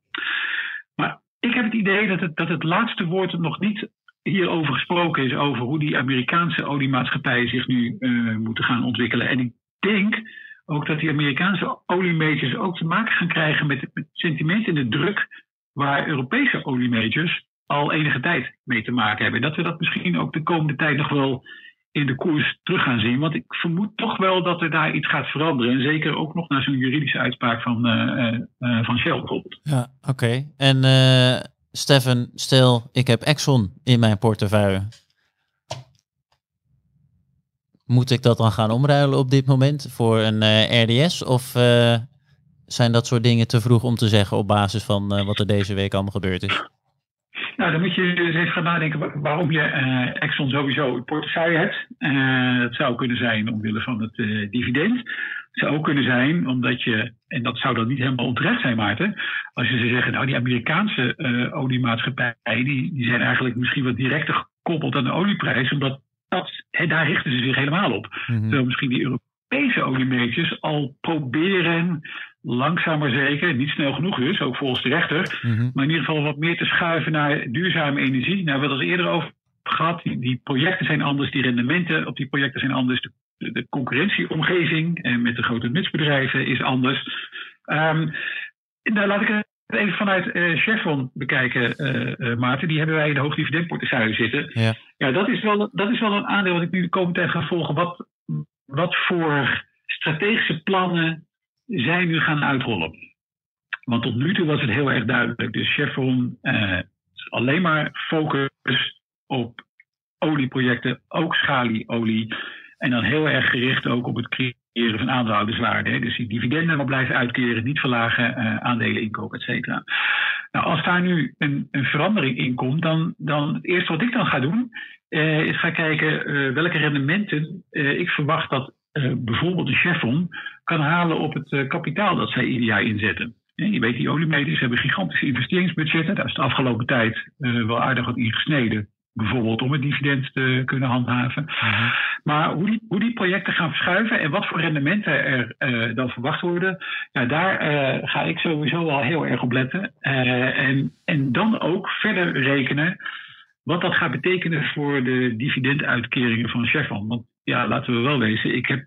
Maar ik heb het idee dat het, dat het laatste woord nog niet hierover gesproken is, over hoe die Amerikaanse oliemaatschappijen zich nu uh, moeten gaan ontwikkelen. En ik denk ook dat die Amerikaanse oliemajors ook te maken gaan krijgen met het sentiment en de druk waar Europese oliemajors al enige tijd mee te maken hebben. Dat we dat misschien ook de komende tijd nog wel in de koers terug gaan zien. Want ik vermoed toch wel dat er daar iets gaat veranderen. En zeker ook nog naar zo'n juridische uitspraak van, uh, uh, van Shell. Ja, oké. En Stefan, stel ik heb Exxon in mijn portefeuille. Moet ik dat dan gaan omruilen op dit moment voor een RDS? Of zijn dat soort dingen te vroeg om te zeggen op basis van wat er deze week allemaal gebeurd is? Nou, dan moet je dus even gaan nadenken waarom je Exxon sowieso in portefeuille hebt. dat zou kunnen zijn omwille van het dividend zou ook kunnen zijn omdat je, en dat zou dan niet helemaal onterecht zijn, Maarten, als je ze zeggen, nou die Amerikaanse oliemaatschappijen, die, die zijn eigenlijk misschien wat directer gekoppeld aan de olieprijs, omdat dat, he, daar richten ze zich helemaal op. Mm-hmm. Terwijl misschien die Europese oliemeters al proberen, langzaam maar zeker, niet snel genoeg dus, ook volgens de rechter, mm-hmm. maar in ieder geval wat meer te schuiven naar duurzame energie. Nou, we hadden het eerder over gehad, die, die projecten zijn anders, die rendementen op die projecten zijn anders, de de concurrentieomgeving en met de grote nutsbedrijven is anders. Um, nou, laat ik even vanuit uh, Chevron bekijken, uh, Maarten, die hebben wij in de hoogdividendportefeuille zitten. Ja. ja, dat, is wel, dat is wel een aandeel wat ik nu de komende tijd ga volgen. Wat, wat voor strategische plannen zij nu gaan uitrollen. Want tot nu toe was het heel erg duidelijk. Dus Chevron alleen maar focus op olieprojecten, ook schalieolie. En dan heel erg gericht ook op het creëren van aandeelhouderswaarde. Dus die dividenden maar blijven uitkeren, niet verlagen, uh, aandelen inkopen, et cetera. Nou, als daar nu een, een, verandering in komt, dan, dan het eerste wat ik dan ga doen, uh, is gaan kijken uh, welke rendementen ik verwacht dat bijvoorbeeld de Chevron kan halen op het kapitaal dat zij ieder jaar inzetten. Je weet, die oliemeters hebben gigantische investeringsbudgetten. Daar is de afgelopen tijd wel aardig wat in gesneden bijvoorbeeld om het dividend te kunnen handhaven. Mhm. Maar hoe die, hoe die projecten gaan verschuiven en wat voor rendementen er uh, dan verwacht worden, ja, daar uh, ga ik sowieso al heel erg op letten. En, en dan ook verder rekenen wat dat gaat betekenen voor de dividenduitkeringen van Chevron. Want ja, laten we wel wezen, ik heb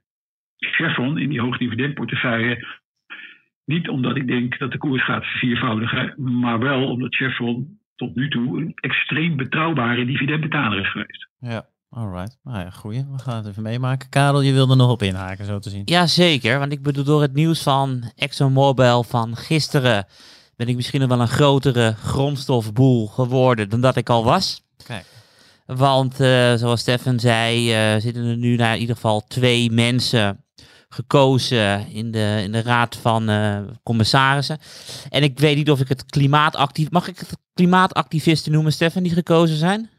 Chevron in die hoogdividendportefeuille niet omdat ik denk dat de koers gaat viervoudigen, maar wel omdat Chevron tot nu toe een extreem betrouwbare dividendbetaler is geweest. Ja, alright. Nou ja, goeie. We gaan het even meemaken. Karel, je wilde nog op inhaken, zo te zien. Ja, zeker. Want ik bedoel, door het nieuws van ExxonMobil van gisteren ben ik misschien nog wel een grotere grondstofboel geworden dan dat ik al was. Kijk. Want uh, zoals Stefan zei, uh, zitten er nu naar in ieder geval twee mensen gekozen in de, in de raad van uh, commissarissen. En ik weet niet of ik het klimaatactief... Mag ik het klimaatactivisten noemen, Stefan, die gekozen zijn?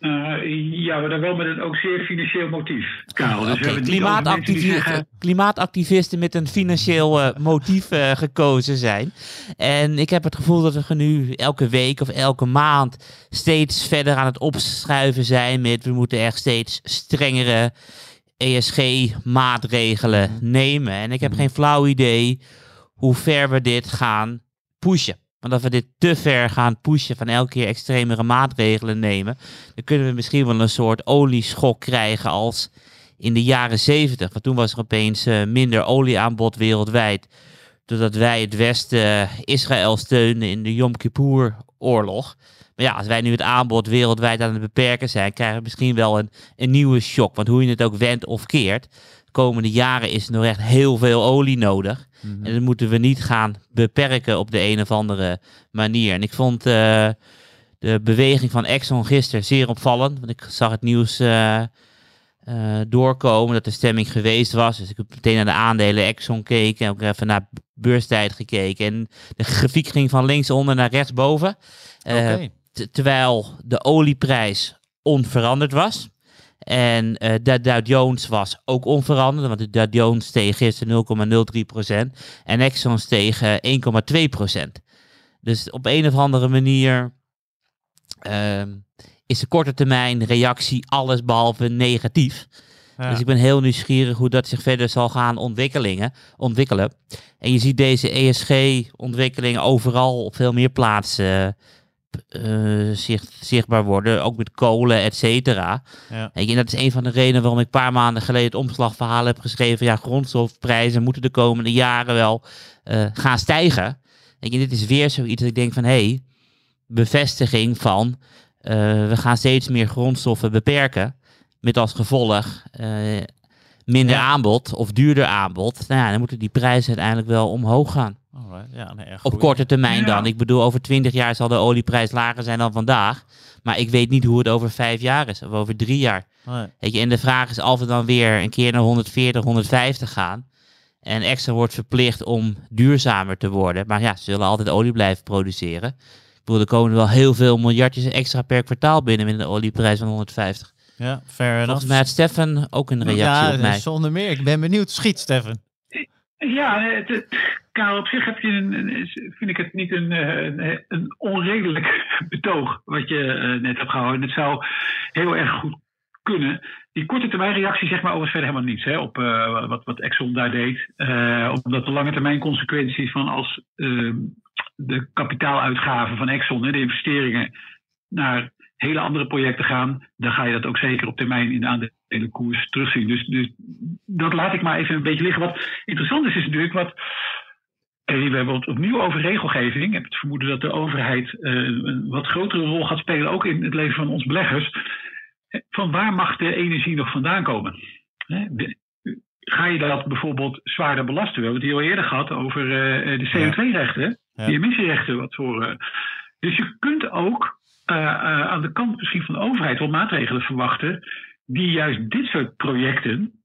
Uh, ja, maar dan wel met een ook zeer financieel motief, Karel. Dus okay. Klimaatactivi Klimaatactivisten met een financieel uh, motief uh, gekozen zijn. En ik heb het gevoel dat we nu elke week of elke maand steeds verder aan het opschuiven zijn met we moeten echt steeds strengere ESG-maatregelen mhm. nemen. En ik heb mhm. geen flauw idee hoe ver we dit gaan pushen. Want als we dit te ver gaan pushen van elke keer extremere maatregelen nemen, dan kunnen we misschien wel een soort olieschok krijgen als in de jaren zeventig. Want toen was er opeens uh, minder olieaanbod wereldwijd. Doordat wij het Westen Israël steunen in de Yom Kippur oorlog. Maar ja, als wij nu het aanbod wereldwijd aan het beperken zijn, krijgen we misschien wel een, een nieuwe shock. Want hoe je het ook wendt of keert, de komende jaren is er nog echt heel veel olie nodig. Mhm. En dat moeten we niet gaan beperken op de een of andere manier. En ik vond uh, de beweging van Exxon gisteren zeer opvallend. Want ik zag het nieuws uh, uh, doorkomen dat de stemming geweest was. Dus ik heb meteen naar de aandelen Exxon gekeken en ook even naar beurstijd gekeken. En de grafiek ging van linksonder naar rechtsboven. Okay terwijl de olieprijs onveranderd was. En uh, de Dow Jones was ook onveranderd, want de Dow Jones steeg gisteren 0,03% en Exxon steeg 1,2%. Dus op een of andere manier uh, is de korte termijn reactie alles behalve negatief. Dus ik ben heel nieuwsgierig hoe dat zich verder zal gaan ontwikkelingen, ontwikkelen. En je ziet deze ESG-ontwikkelingen overal op veel meer plaatsen uh, zichtbaar worden, ook met kolen, et cetera. Ja. En dat is een van de redenen waarom ik een paar maanden geleden het omslagverhaal heb geschreven. Ja, grondstofprijzen moeten de komende jaren wel uh, gaan stijgen. En dit is weer zoiets dat ik denk van, hé, hey, bevestiging van, uh, we gaan steeds meer grondstoffen beperken. Met als gevolg minder aanbod of duurder aanbod. Nou ja, dan moeten die prijzen uiteindelijk wel omhoog gaan. Ja, nee, Op korte termijn dan. Ik bedoel, over twintig jaar zal de olieprijs lager zijn dan vandaag. Maar ik weet niet hoe het over vijf jaar is. Of over drie jaar. Weet je, en de vraag is of we dan weer een keer naar 140, 150 gaan. En extra wordt verplicht om duurzamer te worden. Maar ja, ze zullen altijd olie blijven produceren. Ik bedoel, er komen wel heel veel miljardjes extra per kwartaal binnen met een olieprijs van 150. Ja, fair Volgens mij had Stefan ook een reactie op mij. Ja, zonder meer. Ik ben benieuwd. Schiet, Stefan. Ja, het, Karel, op zich heb je vind ik het niet een, een, een onredelijk betoog wat je uh, net hebt gehouden. Het zou heel erg goed kunnen. Die korte termijn reactie zegt maar overigens verder helemaal niets hè, op uh, wat, wat Exxon daar deed. Uh, omdat de lange termijn consequenties van als ehm, de kapitaaluitgaven van Exxon, hè, de investeringen, naar hele andere projecten gaan, dan ga je dat ook zeker op termijn in de aandelenkoers terugzien. Dus, dus dat laat ik maar even een beetje liggen. Wat interessant is, is natuurlijk wat we hebben het opnieuw over regelgeving. Ik heb het vermoeden dat de overheid uh, een wat grotere rol gaat spelen, ook in het leven van ons beleggers. Van waar mag de energie nog vandaan komen? Ga je dat bijvoorbeeld zwaarder belasten? We hebben het hier al eerder gehad over uh, de CO2-rechten, ja. die emissierechten. Wat voor, uh, dus je kunt ook aan de kant misschien van de overheid wel maatregelen verwachten die juist dit soort projecten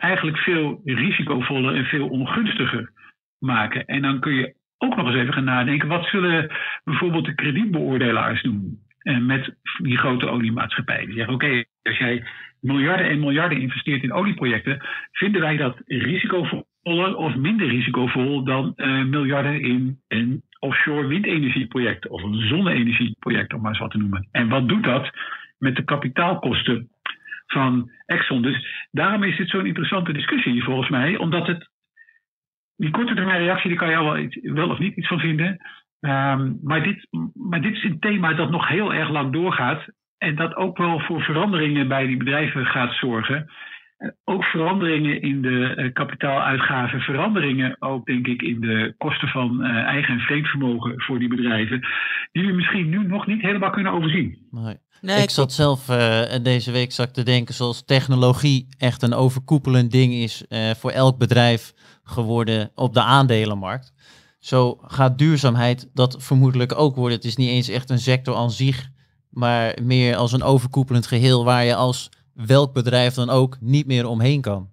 eigenlijk veel risicovoller en veel ongunstiger maken. En dan kun je ook nog eens even gaan nadenken, wat zullen bijvoorbeeld de kredietbeoordelaars doen uh, met die grote oliemaatschappijen? Die zeggen, oké, als jij miljarden en miljarden investeert in olieprojecten, vinden wij dat risicovoller of minder risicovol dan uh, miljarden in een offshore windenergieproject of een zonne-energieproject, om maar eens wat te noemen. En wat doet dat met de kapitaalkosten van Exxon? Dus daarom is dit zo'n interessante discussie volgens mij, omdat het die korte termijn reactie, die kan je wel, wel of niet iets van vinden. Um, maar, dit, maar dit is een thema dat nog heel erg lang doorgaat. En dat ook wel voor veranderingen bij die bedrijven gaat zorgen. Ook veranderingen in de uh, kapitaaluitgaven, veranderingen ook denk ik in de kosten van uh, eigen en vreemdvermogen voor die bedrijven, die we misschien nu nog niet helemaal kunnen overzien. Nee. Nee, ik zat zelf uh, deze week zat te denken, zoals technologie echt een overkoepelend ding is voor elk bedrijf geworden op de aandelenmarkt. Zo gaat duurzaamheid dat vermoedelijk ook worden. Het is niet eens echt een sector aan zich, maar meer als een overkoepelend geheel waar je als welk bedrijf dan ook niet meer omheen kan.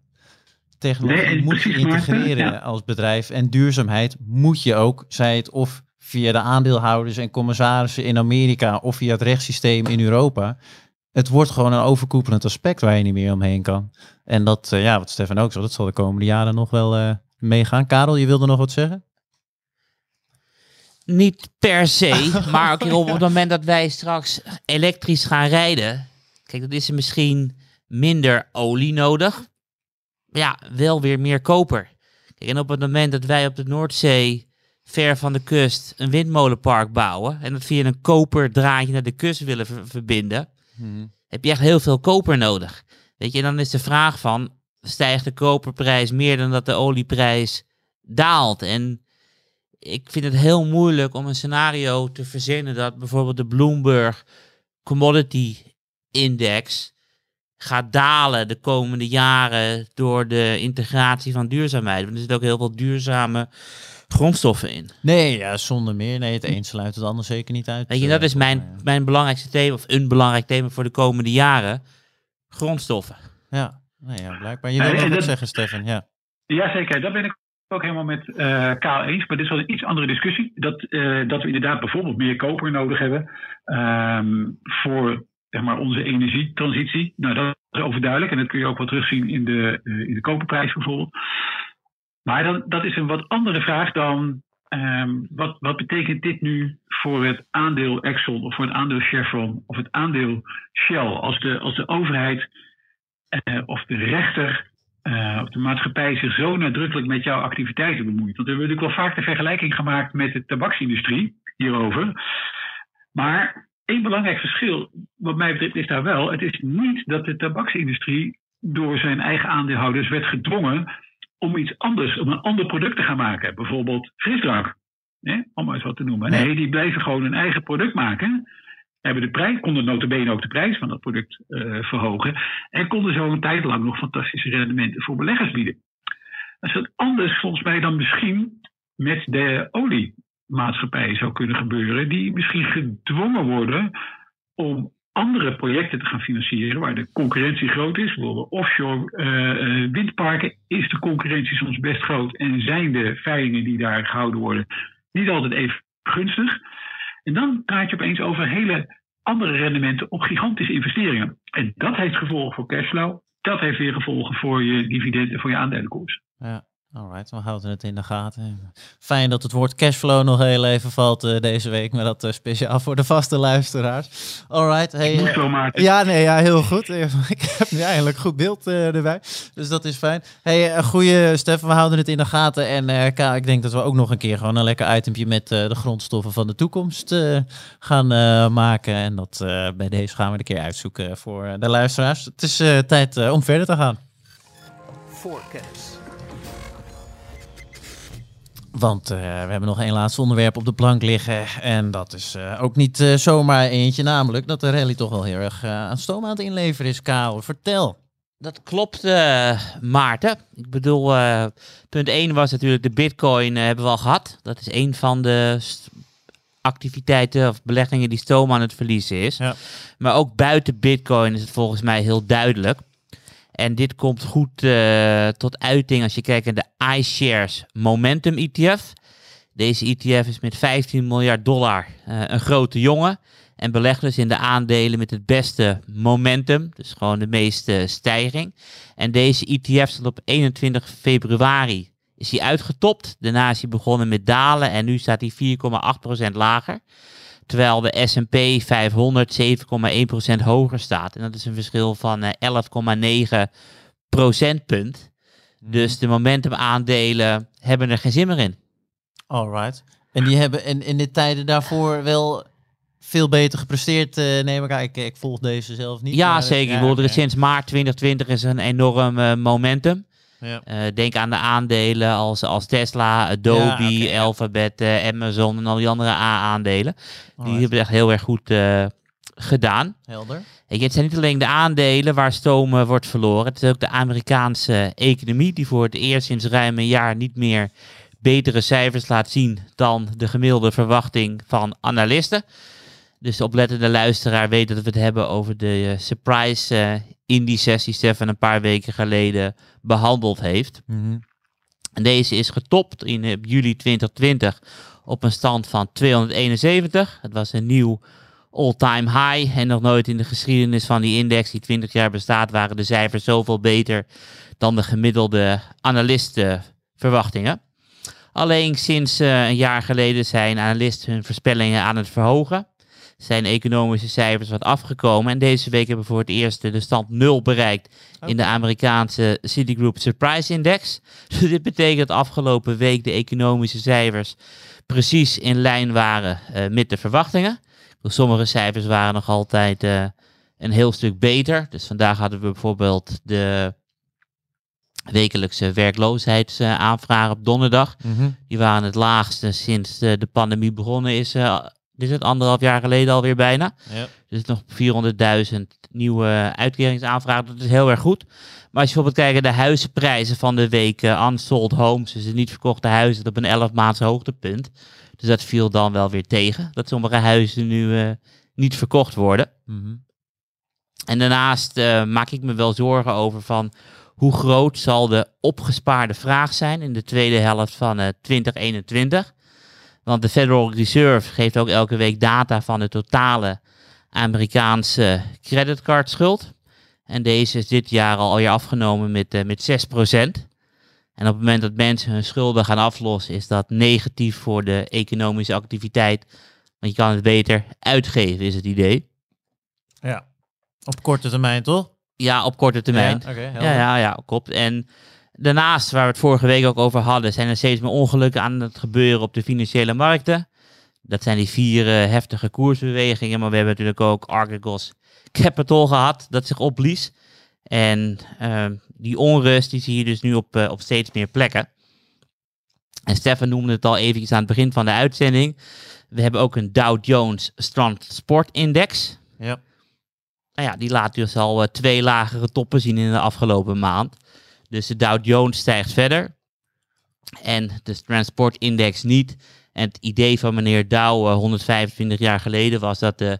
Technologie nee, moet je integreren als bedrijf en duurzaamheid moet je ook, zij het of via de aandeelhouders en commissarissen in Amerika of via het rechtssysteem in Europa. Het wordt gewoon een overkoepelend aspect waar je niet meer omheen kan. En dat, uh, ja, wat Stefan ook zo, dat zal de komende jaren nog wel uh, meegaan. Karel, je wilde nog wat zeggen? Niet per se, maar ook op het moment dat wij straks elektrisch gaan rijden. Kijk, dat is er misschien minder olie nodig. Ja, wel weer meer koper. Kijk, en op het moment dat wij op de Noordzee ver van de kust een windmolenpark bouwen en dat via een koperdraadje naar de kust willen verbinden, hmm. heb je echt heel veel koper nodig. Weet je, dan is de vraag van, stijgt de koperprijs meer dan dat de olieprijs daalt? En ik vind het heel moeilijk om een scenario te verzinnen dat bijvoorbeeld de Bloomberg Commodity Index gaat dalen de komende jaren door de integratie van duurzaamheid. Want er zitten ook heel veel duurzame grondstoffen in. Nee, ja, zonder meer. Nee, het een sluit het ander zeker niet uit. Weet je, dat is mijn, mijn belangrijkste thema, of een belangrijk thema voor de komende jaren. Grondstoffen. Ja, nee, ja blijkbaar. Je wil wat zeggen, Stefan. Ja. Jazeker, dat ben ik ook helemaal met uh, Kaal eens. Maar dit is wel een iets andere discussie. Dat, uh, dat we inderdaad bijvoorbeeld meer koper nodig hebben um, voor zeg maar, onze energietransitie. Nou, dat is overduidelijk. En dat kun je ook wel terugzien in de, uh, in de koperprijs bijvoorbeeld. Maar dan, dat is een wat andere vraag dan um, wat, wat betekent dit nu voor het aandeel Exxon of voor het aandeel Chevron of het aandeel Shell? Als de, als de overheid uh, of de rechter uh, of de maatschappij zich zo nadrukkelijk met jouw activiteiten bemoeit. Want we hebben natuurlijk wel vaak de vergelijking gemaakt met de tabaksindustrie hierover. Maar één belangrijk verschil, wat mij betreft, is daar wel. Het is niet dat de tabaksindustrie door zijn eigen aandeelhouders werd gedwongen om iets anders, om een ander product te gaan maken. Bijvoorbeeld frisdrank, hè, om maar eens wat te noemen. Nee, die bleven gewoon een eigen product maken. Hebben de prijs, konden notabene ook de prijs van dat product uh, verhogen. En konden zo een tijd lang nog fantastische rendementen voor beleggers bieden. Dat is wat anders volgens mij dan misschien met de oliemaatschappijen zou kunnen gebeuren. Die misschien gedwongen worden om andere projecten te gaan financieren waar de concurrentie groot is. Bijvoorbeeld offshore uh, windparken is de concurrentie soms best groot en zijn de veilingen die daar gehouden worden niet altijd even gunstig. En dan praat je opeens over hele andere rendementen op gigantische investeringen. En dat heeft gevolgen voor cashflow. Dat heeft weer gevolgen voor je dividenden, voor je aandelenkoers. Ja. Alright, we houden het in de gaten. Fijn dat het woord cashflow nog heel even valt uh, deze week, maar dat uh, speciaal voor de vaste luisteraars. Alright, hey. Ik maken. Ja, nee, ja, heel goed. Ik heb nu eigenlijk goed beeld erbij, dus dat is fijn. Hey, goeie Stefan, we houden het in de gaten. En Ka, ik denk dat we ook nog een keer gewoon een lekker itempje met de grondstoffen van de toekomst gaan maken. En dat bij deze gaan we een keer uitzoeken voor de luisteraars. Het is tijd om verder te gaan. Voor kennis. Want eh, we hebben nog één laatste onderwerp op de plank liggen. En dat is eh, ook niet eh, zomaar eentje. Namelijk dat de rally toch wel heel erg aan stoom aan het inleveren is, Karel. Vertel. Dat klopt, Maarten. Ik bedoel, punt 1 was natuurlijk de bitcoin hebben we al gehad. Dat is een van de activiteiten of beleggingen die stoom aan het verliezen is. Ja. Maar ook buiten bitcoin is het volgens mij heel duidelijk. En dit komt goed eh, tot uiting als je kijkt naar de iShares Momentum ETF. Deze ETF is met 15 miljard dollar eh, een grote jongen. En belegt dus in de aandelen met het beste momentum. Dus gewoon de meeste stijging. En deze ETF stond op 21 februari. Is hij uitgetopt. Daarna is hij begonnen met dalen. En nu staat hij 4,8% lager. Terwijl de S&P 500 7,1% hoger staat. En dat is een verschil van eh, 11,9 procentpunt. Dus de momentum aandelen hebben er geen zin meer in. Alright. En die hebben in, in de tijden daarvoor wel veel beter gepresteerd, eh, neem ik aan. Ik, ik volg deze zelf niet. Ja, zeker. Ik bedoel, er is oké. sinds maart 2020 is er een enorm eh, momentum. Ja. Eh, denk aan de aandelen als, als Tesla, Adobe, Ja. Alphabet, eh, Amazon en al die andere A-aandelen. Die Alright. hebben het echt heel erg goed eh, gedaan. Helder. Je, het zijn niet alleen de aandelen waar stoom eh, wordt verloren. Het is ook de Amerikaanse economie die voor het eerst sinds ruim een jaar niet meer betere cijfers laat zien dan de gemiddelde verwachting van analisten. Dus de oplettende luisteraar weet dat we het hebben over de eh, surprise eh indices die Stefan een paar weken geleden behandeld heeft. Mhm. En deze is getopt in eh, juli 2020 op een stand van 271. Het was een nieuw all-time high. En nog nooit in de geschiedenis van die index, die 20 jaar bestaat, waren de cijfers zoveel beter dan de gemiddelde analistenverwachtingen. Alleen sinds een jaar geleden zijn analisten hun voorspellingen aan het verhogen. Zijn economische cijfers wat afgekomen. En deze week hebben we voor het eerst de stand 0 bereikt in de Amerikaanse Citigroup Surprise Index. Dus dit betekent dat afgelopen week de economische cijfers precies in lijn waren eh, met de verwachtingen. Sommige cijfers waren nog altijd eh, een heel stuk beter. Dus vandaag hadden we bijvoorbeeld de wekelijkse werkloosheidsaanvragen op donderdag. Mhm. Die waren het laagste sinds eh, de pandemie begonnen is. Dit is het anderhalf jaar geleden alweer bijna. Ja. Dus nog 400.000 nieuwe uitkeringsaanvragen. Dat is heel erg goed. Maar als je bijvoorbeeld kijkt naar de huizenprijzen van de week. eh, unsold homes, dus de niet verkochte huizen, op een 11 maands hoogtepunt. Dus dat viel dan wel weer tegen. Dat sommige huizen nu eh, niet verkocht worden. Mhm. En daarnaast eh, maak ik me wel zorgen over van hoe groot zal de opgespaarde vraag zijn in de tweede helft van eh, 2021. Want de Federal Reserve geeft ook elke week data van de totale Amerikaanse creditcardschuld. En deze is dit jaar al alweer afgenomen met, eh, met 6%. En op het moment dat mensen hun schulden gaan aflossen, is dat negatief voor de economische activiteit. Want je kan het beter uitgeven, is het idee. ja. Op korte termijn, toch? Ja, op korte termijn. Ja, oké, helder. Ja, ja, ja, klopt. En daarnaast, waar we het vorige week ook over hadden, zijn er steeds meer ongelukken aan het gebeuren op de financiële markten. Dat zijn die vier eh, heftige koersbewegingen, maar we hebben natuurlijk ook Archegos Capital gehad, dat zich opblies. En eh, die onrust, die zie je dus nu op, eh, op steeds meer plekken. En Stefan noemde het al eventjes aan het begin van de uitzending. We hebben ook een Dow Jones Transport Index. Ja. Nou ja, die laat dus al eh, twee lagere toppen zien in de afgelopen maand. Dus de Dow Jones stijgt verder. En de transportindex niet. En het idee van meneer Dow eh, 125 jaar geleden was dat de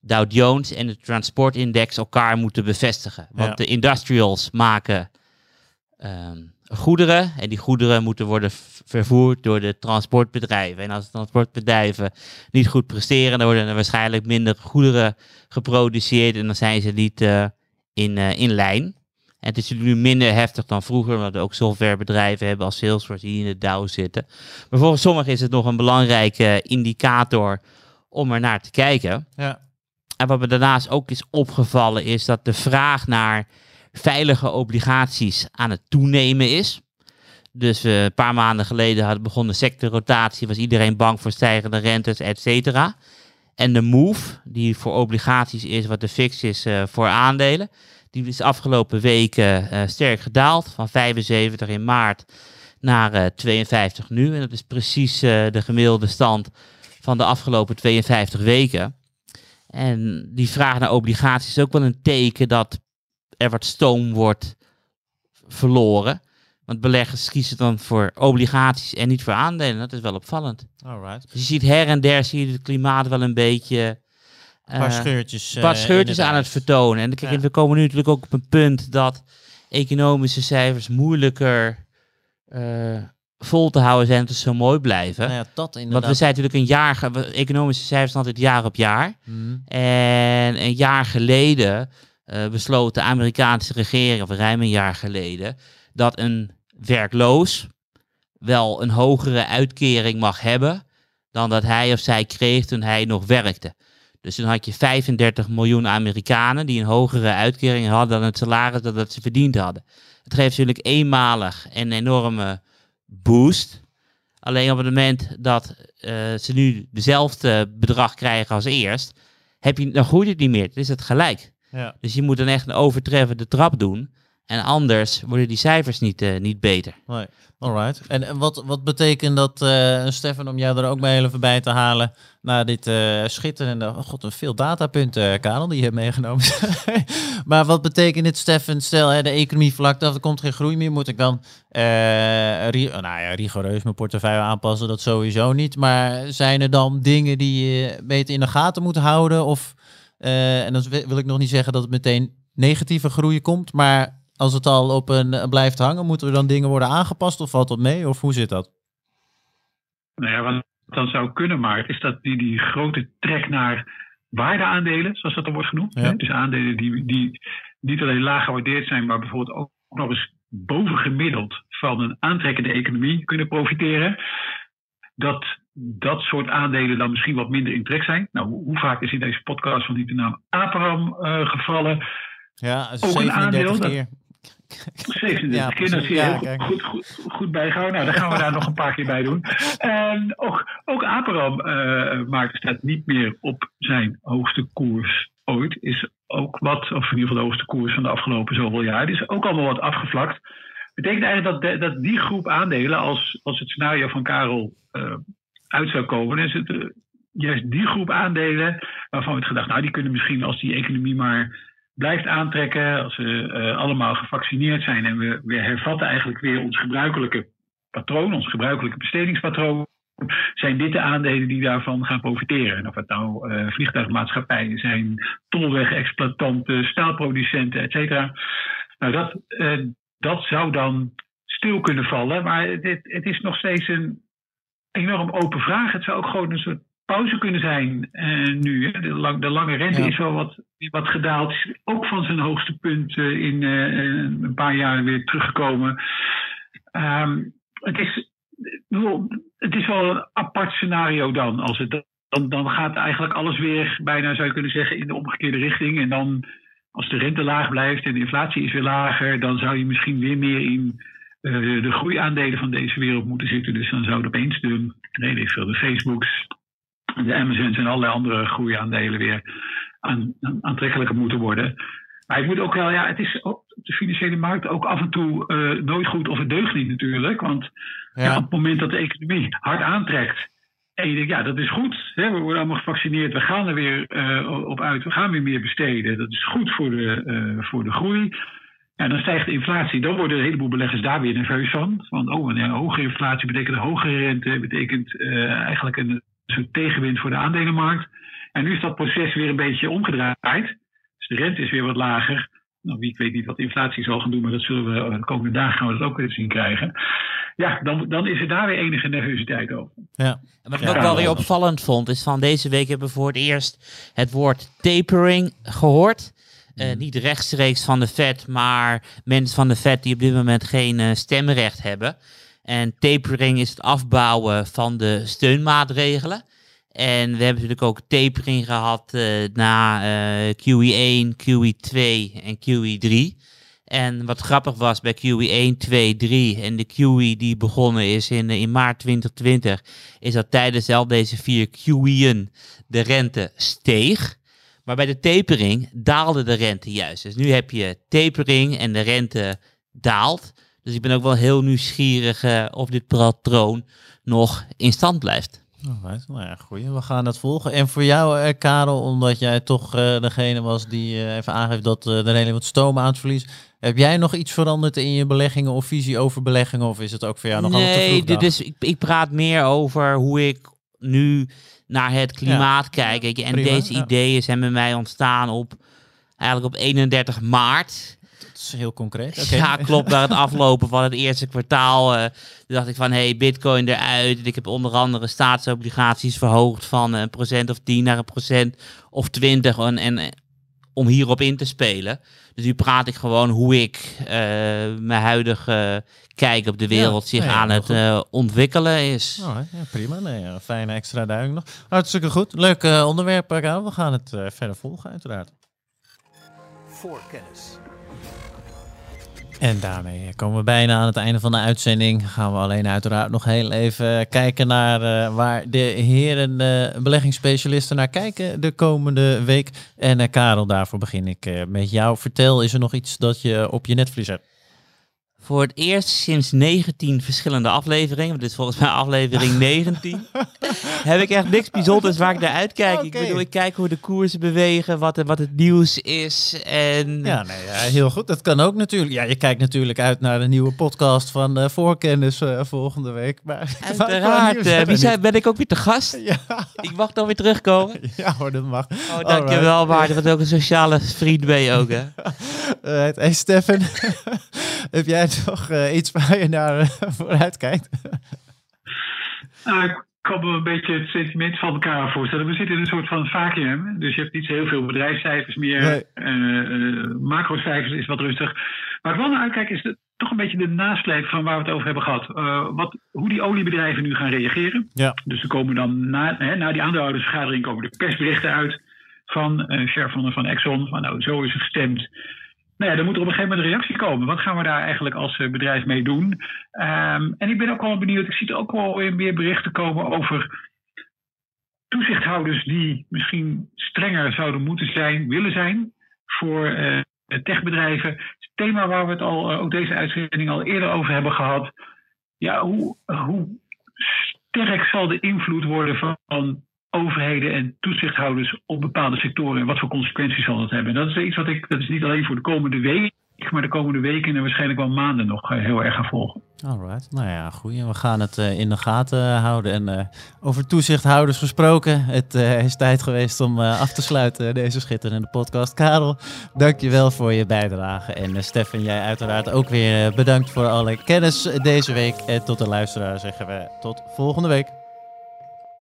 Dow Jones en de transportindex elkaar moeten bevestigen. Want Ja. de industrials maken ehm, goederen. En die goederen moeten worden vervoerd door de transportbedrijven. En als de transportbedrijven niet goed presteren, dan worden er waarschijnlijk minder goederen geproduceerd. En dan zijn ze niet eh, in, eh, in lijn. En het is nu minder heftig dan vroeger, omdat we ook softwarebedrijven hebben als Salesforce die in de Dow zitten. Maar volgens sommigen is het nog een belangrijke indicator om er naar te kijken. Ja. En wat me daarnaast ook is opgevallen is dat de vraag naar veilige obligaties aan het toenemen is. Dus eh, een paar maanden geleden had begon de sectorrotatie, was iedereen bang voor stijgende rentes, et cetera. En de move, die voor obligaties is wat de fix is eh, voor aandelen, die is afgelopen weken eh, sterk gedaald. Van 75 in maart naar eh, 52 nu. En dat is precies eh, de gemiddelde stand van de afgelopen 52 weken. En die vraag naar obligaties is ook wel een teken dat er wat stoom wordt verloren. Want beleggers kiezen dan voor obligaties en niet voor aandelen. Dat is wel opvallend. Alright. Dus je ziet her en der zie je het klimaat wel een beetje... Een paar eh, scheurtjes. een paar eh, scheurtjes aan het vertonen. En kijk, Ja. we komen nu natuurlijk ook op een punt dat economische cijfers moeilijker eh, vol te houden zijn, dat ze zo mooi blijven. Nou ja, dat inderdaad. Want we zijn natuurlijk een jaar, economische cijfers zijn altijd jaar op jaar. Hmm. En een jaar geleden eh, besloot de Amerikaanse regering, of ruim een jaar geleden, dat een werkloos wel een hogere uitkering mag hebben dan dat hij of zij kreeg toen hij nog werkte. Dus toen had je 35 miljoen Amerikanen die een hogere uitkering hadden dan het salaris dat, dat ze verdiend hadden. Het geeft natuurlijk eenmalig een enorme boost. Alleen op het moment dat eh, ze nu dezelfde bedrag krijgen als eerst, heb je, dan groeit het niet meer. Dan is het gelijk. Ja. Dus je moet dan echt een overtreffende trap doen. En anders worden die cijfers niet, eh, niet beter. Nee. Alright. En, en wat, wat betekent dat, eh Stefan, om jou er ook mee even bij te halen, na dit eh, schitterende, oh god, een veel datapunten, Karel, die je hebt meegenomen. maar wat betekent dit, Stefan? Stel, hè, de economie vlakt af, er komt geen groei meer, moet ik dan ri- nou ja, rigoureus mijn portefeuille aanpassen? Dat sowieso niet. Maar zijn er dan dingen die je beter in de gaten moet houden? Of, en dan wil ik nog niet zeggen dat het meteen negatieve groei komt, maar als het al op een eh, blijft hangen, moeten er dan dingen worden aangepast of valt dat mee? Of hoe zit dat? Nou ja, wat dan zou kunnen, maar is dat die, die grote trek naar waardeaandelen, zoals dat dan wordt genoemd. Ja. Hè? Dus aandelen die, die niet alleen laag gewaardeerd zijn, maar bijvoorbeeld ook nog eens bovengemiddeld van een aantrekkende economie kunnen profiteren. Dat dat soort aandelen dan misschien wat minder in trek zijn. Nou, hoe vaak is in deze podcast van die de naam Aperam eh, gevallen? Ja, Ook een 37 aandeel, dat- keer. 37 Ja, keer, dat zie je ja, heel kijk. goed, goed, goed. Nou, dan gaan we daar nog een paar keer bij doen. En ook, ook Aperam eh maakt staat niet meer op zijn hoogste koers ooit. Is ook wat, of in ieder geval de hoogste koers van de afgelopen zoveel jaar. Die is ook allemaal wat afgevlakt. Betekent eigenlijk dat, de- dat die groep aandelen, als, als het scenario van Karel eh, uit zou komen, dan is het eh, juist die groep aandelen waarvan we het gedacht, nou die kunnen misschien als die economie maar blijft aantrekken, als we eh, allemaal gevaccineerd zijn en we, we hervatten eigenlijk weer ons gebruikelijke patroon, ons gebruikelijke bestedingspatroon, zijn dit de aandelen die daarvan gaan profiteren. En of het nou eh, vliegtuigmaatschappijen zijn, tolweg-exploitanten, staalproducenten, et cetera. Nou, dat, eh, dat zou dan stil kunnen vallen, maar het, het is nog steeds een enorm open vraag. Het zou ook gewoon een soort pauze kunnen zijn eh, nu. Hè. De, lang- de lange rente Ja. is wel wat, wat gedaald. Ook van zijn hoogste punt eh, in eh, een paar jaar weer teruggekomen. Ehm, het, is, het is wel een apart scenario dan. Als het, dan, dan gaat eigenlijk alles weer, bijna zou je kunnen zeggen, in de omgekeerde richting. En dan, als de rente laag blijft en de inflatie is weer lager, dan zou je misschien weer meer in de groeiaandelen van deze wereld moeten zitten. Dus dan zouden opeens de, nee, veel, de Facebooks, de Amazons en allerlei andere groeiaandelen weer aan, aan- aantrekkelijker moeten worden. Maar ik moet ook wel, ja, het is op de financiële markt ook af en toe eh, nooit goed of het deugt niet natuurlijk. Want ja. Ja. op het moment dat de economie hard aantrekt. En je denkt, ja, dat is goed. Hè, we worden allemaal gevaccineerd. We gaan er weer eh, op uit. We gaan weer meer besteden. Dat is goed voor de, eh, voor de groei. Ja, dan stijgt de inflatie. Dan worden een heleboel beleggers daar weer nerveus van. Van, oh, een hogere inflatie betekent een hogere rente. Betekent eigenlijk een soort tegenwind voor de aandelenmarkt. En nu is dat proces weer een beetje omgedraaid. Dus de rente is weer wat lager. Nou, wie ik weet niet wat de inflatie zal gaan doen, maar dat zullen we eh, de komende dagen gaan we dat ook weer zien krijgen. Ja, dan, dan is er daar weer enige nervositeit over. Ja. En wat ik Ja. ook wel weer opvallend vond, is van deze week hebben we voor het eerst het woord tapering gehoord. Eh, niet rechtstreeks van de Fed, maar mensen van de Fed die op dit moment geen eh, stemrecht hebben. En tapering is het afbouwen van de steunmaatregelen. En we hebben natuurlijk ook tapering gehad eh, na eh, QE1, QE2 en QE3. En wat grappig was bij QE1, 2, 3 en de QE die begonnen is in, eh, in maart 2020, is dat tijdens al deze vier QE'en de rente steeg. Maar bij de tapering daalde de rente juist. Dus nu heb je tapering en de rente daalt. Dus ik ben ook wel heel nieuwsgierig uh, of dit patroon nog in stand blijft. Alright, nou ja, goeie. We gaan het volgen. En voor jou, uh, Karel, omdat jij toch uh, degene was die even aangeeft dat er helemaal wat stoom aan het verlies. Heb jij nog iets veranderd in je beleggingen of visie over beleggingen? Of is het ook voor jou nog altijd te vroeg? Nee, dus ik, ik praat meer over hoe ik nu naar het klimaat ja. kijk. En Prima, deze ja. ideeën zijn bij mij ontstaan op eigenlijk op 31 maart. Dat is heel concreet. Okay. Ja, klopt. Naar het aflopen van het eerste kwartaal uh, dacht ik van, hey, bitcoin eruit. Ik heb onder andere staatsobligaties verhoogd van een procent of 10 naar een procent of 20. En, en om hierop in te spelen. Dus nu praat ik gewoon hoe ik uh, mijn huidige kijk op de wereld zich aan het uh, ontwikkelen is. Oh, ja, prima, nee, een fijne extra duiding nog. Hartstikke goed. Leuk uh, onderwerp, We gaan het verder volgen, uiteraard. Voorkennis. En daarmee komen we bijna aan het einde van de uitzending. Gaan we alleen uiteraard nog heel even kijken naar uh, waar de heren uh, beleggingsspecialisten naar kijken de komende week. En uh, Karel, daarvoor begin ik met jou. Vertel, is er nog iets dat je op je netvlies hebt? Voor het eerst sinds 19 verschillende afleveringen, dit is volgens mij aflevering 19, heb ik echt niks bijzonders waar ik naar uitkijk. Okay. Ik bedoel, ik kijk hoe de koersen bewegen, wat, wat het nieuws is. En... Ja, nee, ja, heel goed. Dat kan ook natuurlijk. Ja, je kijkt natuurlijk uit naar de nieuwe podcast van uh, Voorkennis uh, volgende week. Maar, Uiteraard. Uh, wie zei, ben ik ook weer te gast? Ja. Ik mag dan weer terugkomen. Ja hoor, dat mag. Oh, dankjewel, Maarten. Wat ook een sociale vriend ben je ook, hè? Hey, Stefan, heb jij toch uh, iets waar je naar uh, vooruit kijkt? Uh, ik kan me een beetje het sentiment van elkaar voorstellen. We zitten in een soort van vacuüm. Dus je hebt niet zo heel veel bedrijfscijfers meer. Nee. macrocijfers is wat rustig. Waar ik wel naar uitkijk is de, toch een beetje de nasleep van waar we het over hebben gehad. wat, hoe die oliebedrijven nu gaan reageren. Ja. Dus er komen dan na, hè, na die aandeelhoudersvergadering komen de persberichten uit van uh, Sheriff van, van Exxon. Van nou, zo is er gestemd nou ja, dan moet er op een gegeven moment een reactie komen. Wat gaan we daar eigenlijk als eh, bedrijf mee doen? Um, en ik ben ook wel benieuwd, ik zie ook wel weer meer berichten komen over toezichthouders die misschien strenger zouden moeten zijn, willen zijn voor uh, techbedrijven. Het thema waar we het al, uh, ook deze uitzending al eerder over hebben gehad. Ja, hoe, hoe sterk zal de invloed worden van overheden en toezichthouders op bepaalde sectoren en wat voor consequenties zal dat hebben. Dat is iets wat ik, dat is niet alleen voor de komende week, maar de komende weken en waarschijnlijk wel maanden nog eh, heel erg gaan volgen. Alright, nou ja, goed. We gaan het uh, in de gaten houden. En over toezichthouders gesproken, het is tijd geweest om af te sluiten deze schitterende podcast. Karel, dankjewel voor je bijdrage. En Stefan, jij uiteraard ook weer bedankt voor alle kennis deze week. En tot de luisteraar zeggen we tot volgende week.